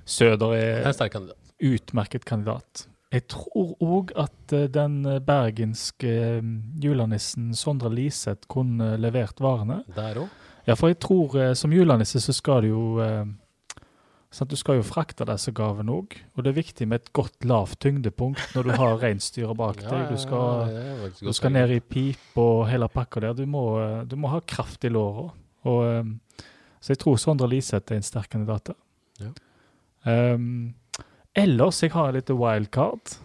[SPEAKER 3] Søder
[SPEAKER 1] er en sterk kandidat.
[SPEAKER 3] utmerket kandidat. Jeg tror òg at eh, den bergenske eh, julenissen Sondre Liseth kunne levert varene.
[SPEAKER 1] Der òg.
[SPEAKER 3] Ja, for jeg tror eh, som julenisse så skal du jo sant, Du skal jo frakte disse gavene òg. Og det er viktig med et godt lavt tyngdepunkt når du har reinsdyra bak deg. Du skal, du skal ned i pip og hele pakka der. Du må, eh, du må ha kraft i låra. Eh, Så jeg tror Sondre Liseth er en sterk kandidat der.
[SPEAKER 1] Ja.
[SPEAKER 3] Um, ellers, jeg har et lite wildcard.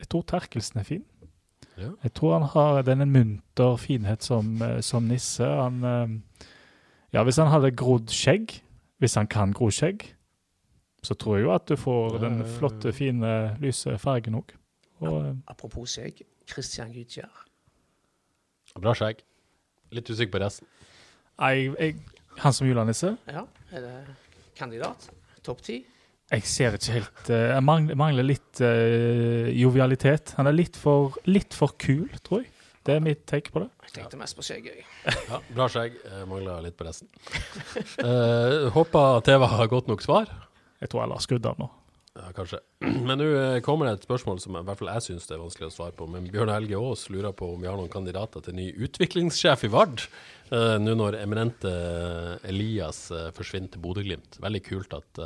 [SPEAKER 3] Jeg tror Terkelsen er fin.
[SPEAKER 1] Ja.
[SPEAKER 3] Jeg tror han har den en munter finhet som, eh, som nisse. Han, ja, hvis han hadde grodd skjegg, hvis han kan gro skjegg, så tror jeg jo at du får den
[SPEAKER 1] ja.
[SPEAKER 3] flotte, fine, lyse fargen òg. Eh,
[SPEAKER 2] Apropos skjegg. Christian Gytskjær.
[SPEAKER 1] Bra skjegg. Litt usikker på resten.
[SPEAKER 3] jeg, jeg, han som julenisse,
[SPEAKER 2] Ja, er det kandidat? Topp ti?
[SPEAKER 3] jeg ser ikke helt eh, Jeg mangler, mangler litt uh, jovialitet. Han er litt for, litt for kul, tror jeg. Det er mitt take på det.
[SPEAKER 2] Jeg tenkte mest på skjegg, jeg.
[SPEAKER 1] Ja, bra skjegg. Jeg mangler litt på resten. Uh, håper TV har godt nok svar.
[SPEAKER 3] Jeg tror jeg lar skrudd av nå.
[SPEAKER 1] Ja, kanskje. Men nå eh, kommer det et spørsmål som i hvert fall jeg syns det er vanskelig å svare på. Men Bjørn Helge Aas lurer på om vi har noen kandidater til ny utviklingssjef i Vard. eh, nå når eminente Elias eh, forsvinner til Bodø-Glimt. Veldig kult at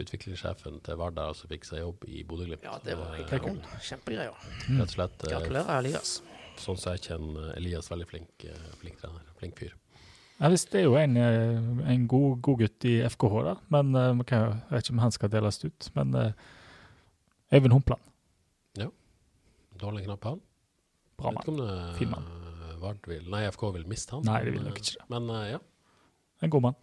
[SPEAKER 1] utviklingssjefen til Vard der altså fikk seg jobb i Bodø-Glimt.
[SPEAKER 2] Ja, det var egentlig en kjempegreier.
[SPEAKER 1] Rett og slett.
[SPEAKER 2] Gratulerer, Elias.
[SPEAKER 1] sånn som jeg kjenner Elias, veldig flink, flink trener. Flink fyr.
[SPEAKER 3] Ja, hvis det er jo en, eh, en god, god gutt i FKH, da. Men eh, man kan, jo- jeg vet ikke om han skal deles ut. Men eh, Øyvind Humpland,
[SPEAKER 1] Ja. Dårlig knapp han?
[SPEAKER 3] bra mann. Fin mann.
[SPEAKER 1] vil Nei, FK vil miste han.
[SPEAKER 3] Nei,
[SPEAKER 1] det
[SPEAKER 3] vil nok ikke det.
[SPEAKER 1] Men ja.
[SPEAKER 3] En god mann.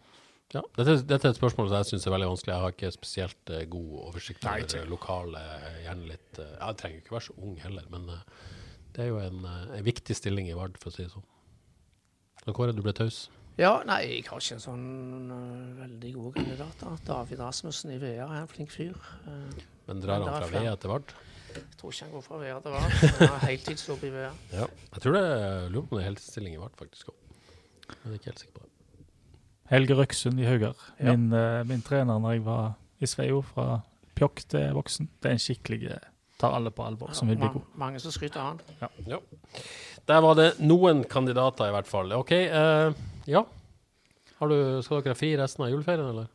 [SPEAKER 1] Ja, dette, dette er et spørsmål som jeg syns er veldig vanskelig. Jeg har ikke spesielt uh, god oversikt over lokale, gjerne litt uh, Jeg trenger ikke være så ung heller, men uh, det er jo en, en viktig stilling i Vard, for å si det sånn. Kåre, du ble taus.
[SPEAKER 2] Ja, nei, jeg har ikke en sånn uh, veldig gode kandidater. David Rasmussen i VR er en flink fyr. Uh,
[SPEAKER 1] Men drar han fra VR etter Vard?
[SPEAKER 2] jeg tror ikke han går fra VR til VAR. Han har heltidsjobb i VR.
[SPEAKER 1] Ja. Jeg tror det lurer på om det er heltidsstilling i Vard, faktisk òg. Men jeg er ikke helt sikker på det.
[SPEAKER 3] Helge Røksund i Haugar.
[SPEAKER 2] Ja.
[SPEAKER 3] Min, uh, min trener når jeg var i Sveio, fra pjokk til voksen. Det er en skikkelig tar alle på alvor, som vil bli god.
[SPEAKER 2] Mange som skryter av han.
[SPEAKER 1] Ja. Der var det noen kandidater, i hvert fall. OK, eh, ja. Har du, skal dere ha fri resten av juleferien, eller?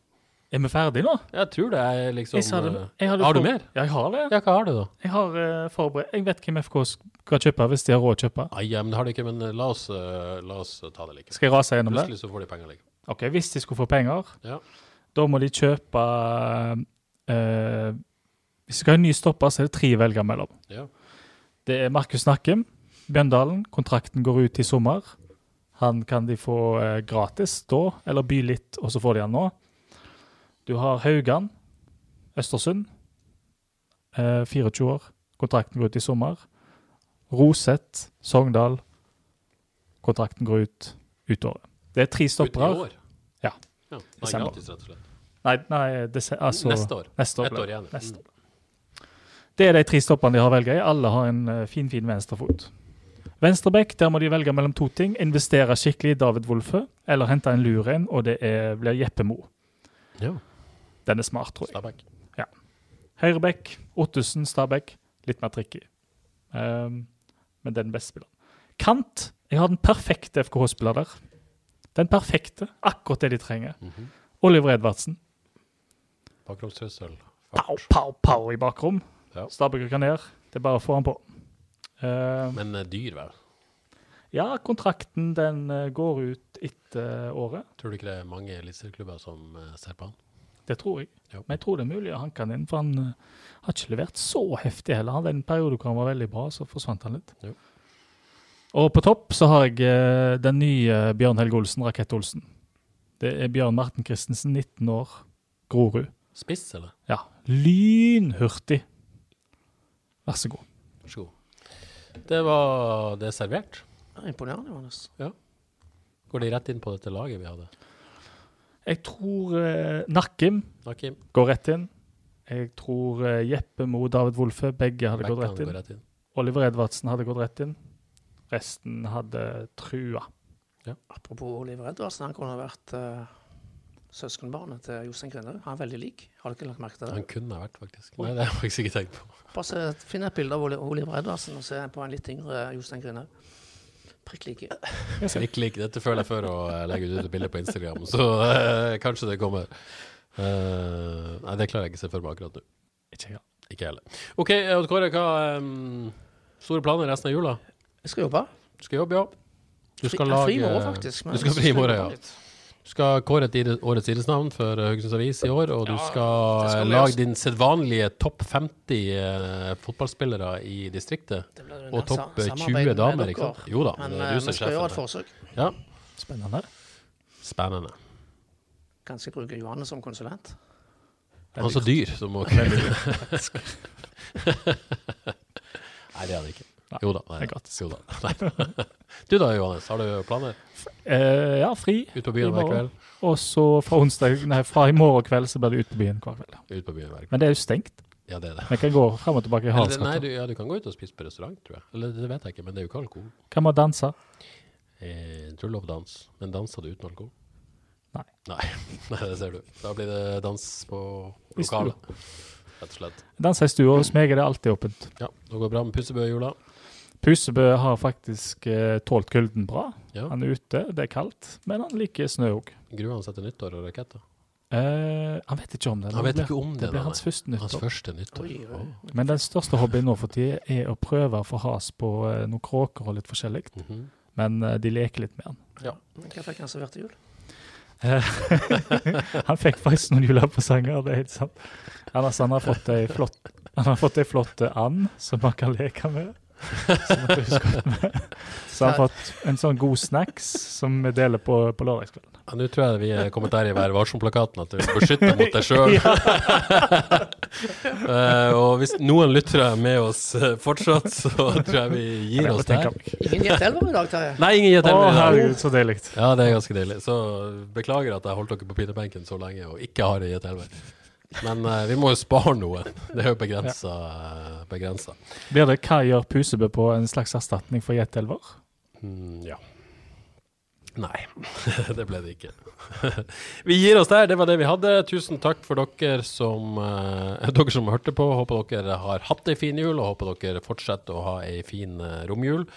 [SPEAKER 3] Er vi ferdige nå?
[SPEAKER 1] Jeg tror det er liksom
[SPEAKER 3] Jeg hadde,
[SPEAKER 1] eh,
[SPEAKER 3] Jeg hadde
[SPEAKER 1] Har du mer?
[SPEAKER 3] Ja, jeg har det.
[SPEAKER 1] Ja, hva har du, da?
[SPEAKER 3] Jeg har uh, forberedt Jeg vet hvem FK skal kjøpe, hvis de har råd å kjøpe.
[SPEAKER 1] Nei, ja, men det har de ikke, men eh, la oss, uh, la oss ta det like.
[SPEAKER 3] Skal jeg rase gjennom det?
[SPEAKER 1] Plutselig så får de penger like.
[SPEAKER 3] Ok, Hvis de skulle få penger,
[SPEAKER 1] Ja.
[SPEAKER 3] da må de kjøpe uh, Hvis de skal ha en ny stopper, så er det tre å velge mellom.
[SPEAKER 1] Ja.
[SPEAKER 3] Det er Markus Nakkem, Bjøndalen. Kontrakten går ut i sommer. Han kan de få eh, gratis da, eller by litt, og så får de han nå. Du har Haugan, Østersund. Eh, 24 år. Kontrakten går ut i sommer. Roseth, Sogndal. Kontrakten går ut ut året. Det er tre
[SPEAKER 1] Ut i år?
[SPEAKER 3] Ja.
[SPEAKER 1] ja. Nei, gratis, rett og slett.
[SPEAKER 3] Nei, nei altså,
[SPEAKER 1] Neste år.
[SPEAKER 3] Neste år,
[SPEAKER 1] Ett år igjen.
[SPEAKER 3] Neste år. Det er de tre stoppene de har å velge i. Alle har en eh, fin, fin venstrefot. Venstrebekk, der må de velge mellom to ting. Investere skikkelig i David Wolfe, eller hente en lur en, og det er, blir Jeppe Mo.
[SPEAKER 1] Ja.
[SPEAKER 3] Den er smart, tror jeg.
[SPEAKER 1] Stabæk.
[SPEAKER 3] Høyrebekk, Ottesen, Stabæk. Litt mer tricky. Um, men det er den beste spilleren. Kant. Jeg har den perfekte FKH-spiller der. Den perfekte. Akkurat det de trenger.
[SPEAKER 1] Mhm.
[SPEAKER 3] Oliver Edvardsen.
[SPEAKER 1] Bakromstrussel.
[SPEAKER 3] Pow, pow, pow i bakrom.
[SPEAKER 1] Ja.
[SPEAKER 3] Stabæk rykker ned. Det er bare å få han på. Uh,
[SPEAKER 1] Men eh, dyr, vel?
[SPEAKER 3] Ja, kontrakten den eh, går ut etter året.
[SPEAKER 1] Tror du ikke det er mange eliteserieklubber som eh, ser på han?
[SPEAKER 3] Det tror jeg.
[SPEAKER 1] Jo.
[SPEAKER 3] Men jeg tror det er mulig å hanke han inn, for han eh, har ikke levert så heftig heller. Han hadde en periode hvor han var veldig bra, så forsvant han litt.
[SPEAKER 1] Jo.
[SPEAKER 3] Og på topp så har jeg eh, den nye Bjørn Helge Olsen, Rakett-Olsen. Det er Bjørn Marten Christensen, 19 år, Grorud.
[SPEAKER 1] Spiss, eller?
[SPEAKER 3] Ja, lynhurtig. Vær så god.
[SPEAKER 1] Vær så god. Det var det servert.
[SPEAKER 2] Ja, Imponerende, Johannes.
[SPEAKER 1] Går de rett inn på dette laget vi hadde?
[SPEAKER 3] Jeg tror eh, Nakim,
[SPEAKER 1] Nakim,
[SPEAKER 3] går rett inn. Jeg tror eh, Jeppe Mo David Wolfe, begge hadde gått rett inn.
[SPEAKER 1] går rett inn.
[SPEAKER 3] Oliver Edvardsen hadde gått rett inn. Resten hadde trua.
[SPEAKER 2] Apropos Oliver Edvardsen, han kunne vært uh, søskenbarnet til Jostein Grinde. Han er veldig lik. Har du ikke lagt merke til det?
[SPEAKER 1] Han kunne ha vært, faktisk. Nei, det har jeg faktisk ikke tenkt på.
[SPEAKER 2] Bare se, Finn et bilde av Oliver Edvardsen og se på en litt yngre Jostein Grinde. Prikk like.
[SPEAKER 1] Prikk like. Dette føler jeg før å eh, legge ut et bilde på Instagram, så uh, kanskje det kommer. Uh, nei, det klarer jeg ikke å se for meg akkurat nå.
[SPEAKER 3] Ikke jeg.
[SPEAKER 1] Ikke heller. OK, Odd Kåre, hva um, Store planer resten av jula?
[SPEAKER 2] Jeg skal jobbe.
[SPEAKER 1] Du skal jobbe, ja. Du skal
[SPEAKER 2] Fri-
[SPEAKER 1] lage
[SPEAKER 2] Fri i morgen, faktisk. men
[SPEAKER 1] Du skal fri i morgen, ja. Du skal kåre et årets idrettsnavn for eh, Haugesunds Avis i år, og du
[SPEAKER 2] Ja,
[SPEAKER 1] skal,
[SPEAKER 2] skal
[SPEAKER 1] eh, lage din sedvanlige topp 50 eh, fotballspillere i distriktet. Og topp
[SPEAKER 2] sa-
[SPEAKER 1] eh,
[SPEAKER 2] samarbeid
[SPEAKER 1] 20 damer, ikke sant? Jo da,
[SPEAKER 2] Men
[SPEAKER 1] det du
[SPEAKER 2] vi
[SPEAKER 1] som er
[SPEAKER 2] skal gjøre et
[SPEAKER 1] sjefen.
[SPEAKER 2] forsøk.
[SPEAKER 1] Ja,
[SPEAKER 3] Spennende.
[SPEAKER 1] spennende.
[SPEAKER 2] Kanskje bruke Johanne som konsulent.
[SPEAKER 1] Han er så dyr, så må Nei, det er han ikke.
[SPEAKER 3] Nei,
[SPEAKER 1] Jo da. Nei,
[SPEAKER 3] det er gratis.
[SPEAKER 1] Jo da. Nei. Du da, Johannes. Har du planer?
[SPEAKER 3] Eh, ja, fri.
[SPEAKER 1] Ut på byen hver kveld?
[SPEAKER 3] Og så fra onsdag, nei, fra i morgen kveld så blir det ut på byen hver kveld.
[SPEAKER 1] Ut på byen hver kveld.
[SPEAKER 3] Men det er jo stengt.
[SPEAKER 1] Ja, det er det.
[SPEAKER 3] Vi kan gå frem og tilbake i
[SPEAKER 1] Eller, nei, du, ja, du kan gå ut og spise på restaurant, tror jeg. Eller det vet jeg ikke, men det er jo ikke alkohol.
[SPEAKER 3] Kan man danse?
[SPEAKER 1] Eh, jeg tror lov dans. Men danser du uten alkohol?
[SPEAKER 3] Nei.
[SPEAKER 1] Nei, Nei, det ser du. Da blir det dans på lokalet. Rett og slett.
[SPEAKER 3] Danser i stua. Hos meg er det alltid åpent.
[SPEAKER 1] Ja, det går bra med Pussebø i jula.
[SPEAKER 3] Pusebø har faktisk eh, tålt kulden bra.
[SPEAKER 1] Ja.
[SPEAKER 3] Han er ute, det er kaldt, men han liker snø òg.
[SPEAKER 1] Gruer han seg til nyttår og raketter?
[SPEAKER 3] Eh, han vet ikke om det.
[SPEAKER 1] Han vet ikke om det,
[SPEAKER 3] Det blir
[SPEAKER 1] nei.
[SPEAKER 3] hans første
[SPEAKER 1] Hans
[SPEAKER 3] nyttår.
[SPEAKER 1] første nyttår.
[SPEAKER 2] Oi, oi.
[SPEAKER 3] Men den største hobbyen nå for tida er å prøve å få has på eh, noen kråker og litt forskjellig.
[SPEAKER 1] Mhm.
[SPEAKER 3] Men eh, de leker litt med han. Ja.
[SPEAKER 2] Men Hva fikk han servert til jul?
[SPEAKER 3] han fikk faktisk noen julepresanger, det er helt sant. Han har, han har fått ei flott han har fått ei flott eh, and som han kan leke med. Som med. Så han har fått en sånn god snacks som vi deler på, på lørdagskvelden.
[SPEAKER 1] Ja, Nå tror jeg vi er kommet der i Vær varsom-plakaten at du beskytter mot deg sjøl. og hvis noen lyttere er med oss eh, fortsatt, så tror jeg vi gir
[SPEAKER 3] Jeg
[SPEAKER 1] oss der.
[SPEAKER 2] Ingen Gjert Elver i dag, Terje.
[SPEAKER 1] Nei, ingen gir
[SPEAKER 3] Å,
[SPEAKER 1] i dag.
[SPEAKER 3] herregud, så deilig.
[SPEAKER 1] Ja, det er ganske deilig. Så beklager at jeg holdt dere på pinebenken så lenge og ikke har gitt elver. Men uh, vi må jo spare noe. Det er jo begrensa. Ja.
[SPEAKER 3] Blir det hva gjør Pusebø på en slags erstatning for Jetelver?
[SPEAKER 1] Mm, ja. Nei, det ble det ikke. vi gir oss der. Det var det vi hadde. Tusen takk for dere som, uh, dere som hørte på. Håper dere har hatt ei fin jul, og håper dere fortsetter å ha ei fin uh, romjul.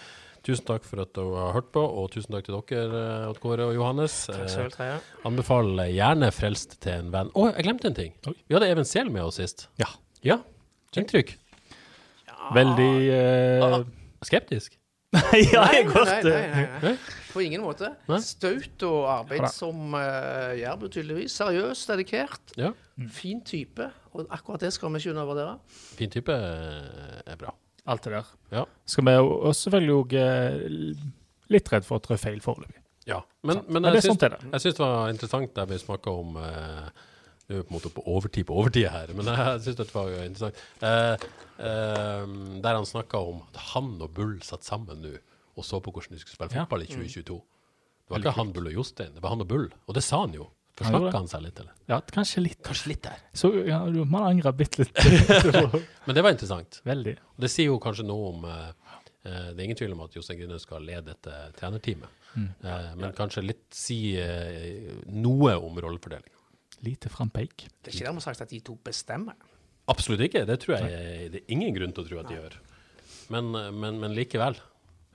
[SPEAKER 1] Tusen takk for at du har hørt på, og tusen takk til dere, eh, Odd Kåre og Johannes.
[SPEAKER 2] Takk skal du ha, Terje.
[SPEAKER 1] Anbefal gjerne 'Frelst til en venn'. Å, jeg glemte en ting.
[SPEAKER 3] Oi.
[SPEAKER 1] Vi hadde Even Sehl med oss sist.
[SPEAKER 3] Ja.
[SPEAKER 1] Ja. Inntrykk?
[SPEAKER 3] Veldig eh,
[SPEAKER 1] Skeptisk?
[SPEAKER 3] Ja,
[SPEAKER 2] Nei,
[SPEAKER 3] jeg
[SPEAKER 2] nei, nei, nei. På ingen måte. Staut og arbeidsom uh, jærbu, tydeligvis. Seriøs, dedikert.
[SPEAKER 1] Ja.
[SPEAKER 2] Fin type. Og akkurat det skal vi ikke undervurdere.
[SPEAKER 1] Fin type eh, er bra.
[SPEAKER 3] Alt det der.
[SPEAKER 1] Ja.
[SPEAKER 3] Skal vi jo og selvfølgelig òg litt redd for å trå feil foreløpig.
[SPEAKER 1] Ja. Men, men
[SPEAKER 3] Men
[SPEAKER 1] jeg syns
[SPEAKER 3] sånt er det.
[SPEAKER 1] Jeg syns det var interessant der vi snakka om eh, Det er jo på en måte på overtid på overtid her, men jeg syns det var interessant. Eh, eh, der han snakka om at han og Bull satt sammen nå og så på hvordan de skulle spille
[SPEAKER 3] Ja.
[SPEAKER 1] fotball i 2022. Det var ikke han Bull og Jostein, det var han og Bull. Og det sa han jo. Forsnakka han seg litt, eller?
[SPEAKER 3] Ja, kanskje litt.
[SPEAKER 1] Kanskje litt der.
[SPEAKER 3] Så ja, man angrer bitte litt.
[SPEAKER 1] Men det var interessant.
[SPEAKER 3] Veldig.
[SPEAKER 1] Og Det sier jo kanskje noe om eh, eh, Det er ingen tvil om at Jostein Grüner skal lede dette trenerteamet.
[SPEAKER 3] Mm.
[SPEAKER 1] Uh, men kanskje litt si uh, noe om rollefordeling.
[SPEAKER 3] Lite frampeik.
[SPEAKER 2] Det er ikke dermed sagt at de to bestemmer.
[SPEAKER 1] Absolutt ikke. Det tror jeg det er ingen grunn til å tro at de gjør. Men, men, men likevel.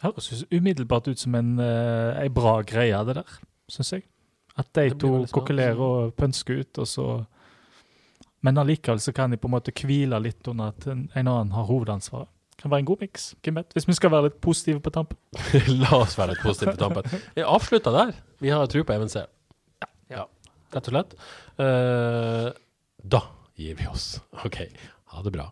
[SPEAKER 3] Høres umiddelbart ut som en, uh, ei bra greie, det der, syns jeg. At de to kokkelerer og pønsker ut, og så Men allikevel så kan de på en måte hvile litt under at en, en annen har hovedansvaret. Kan være en god miks. Hvis vi skal være litt positive på tampen.
[SPEAKER 1] La oss være litt positive på tampen. Vi avslutter der. Vi har tro på MNC. Ja. Ja, rett og slett. Uh, da gir vi oss. OK. Ha det bra.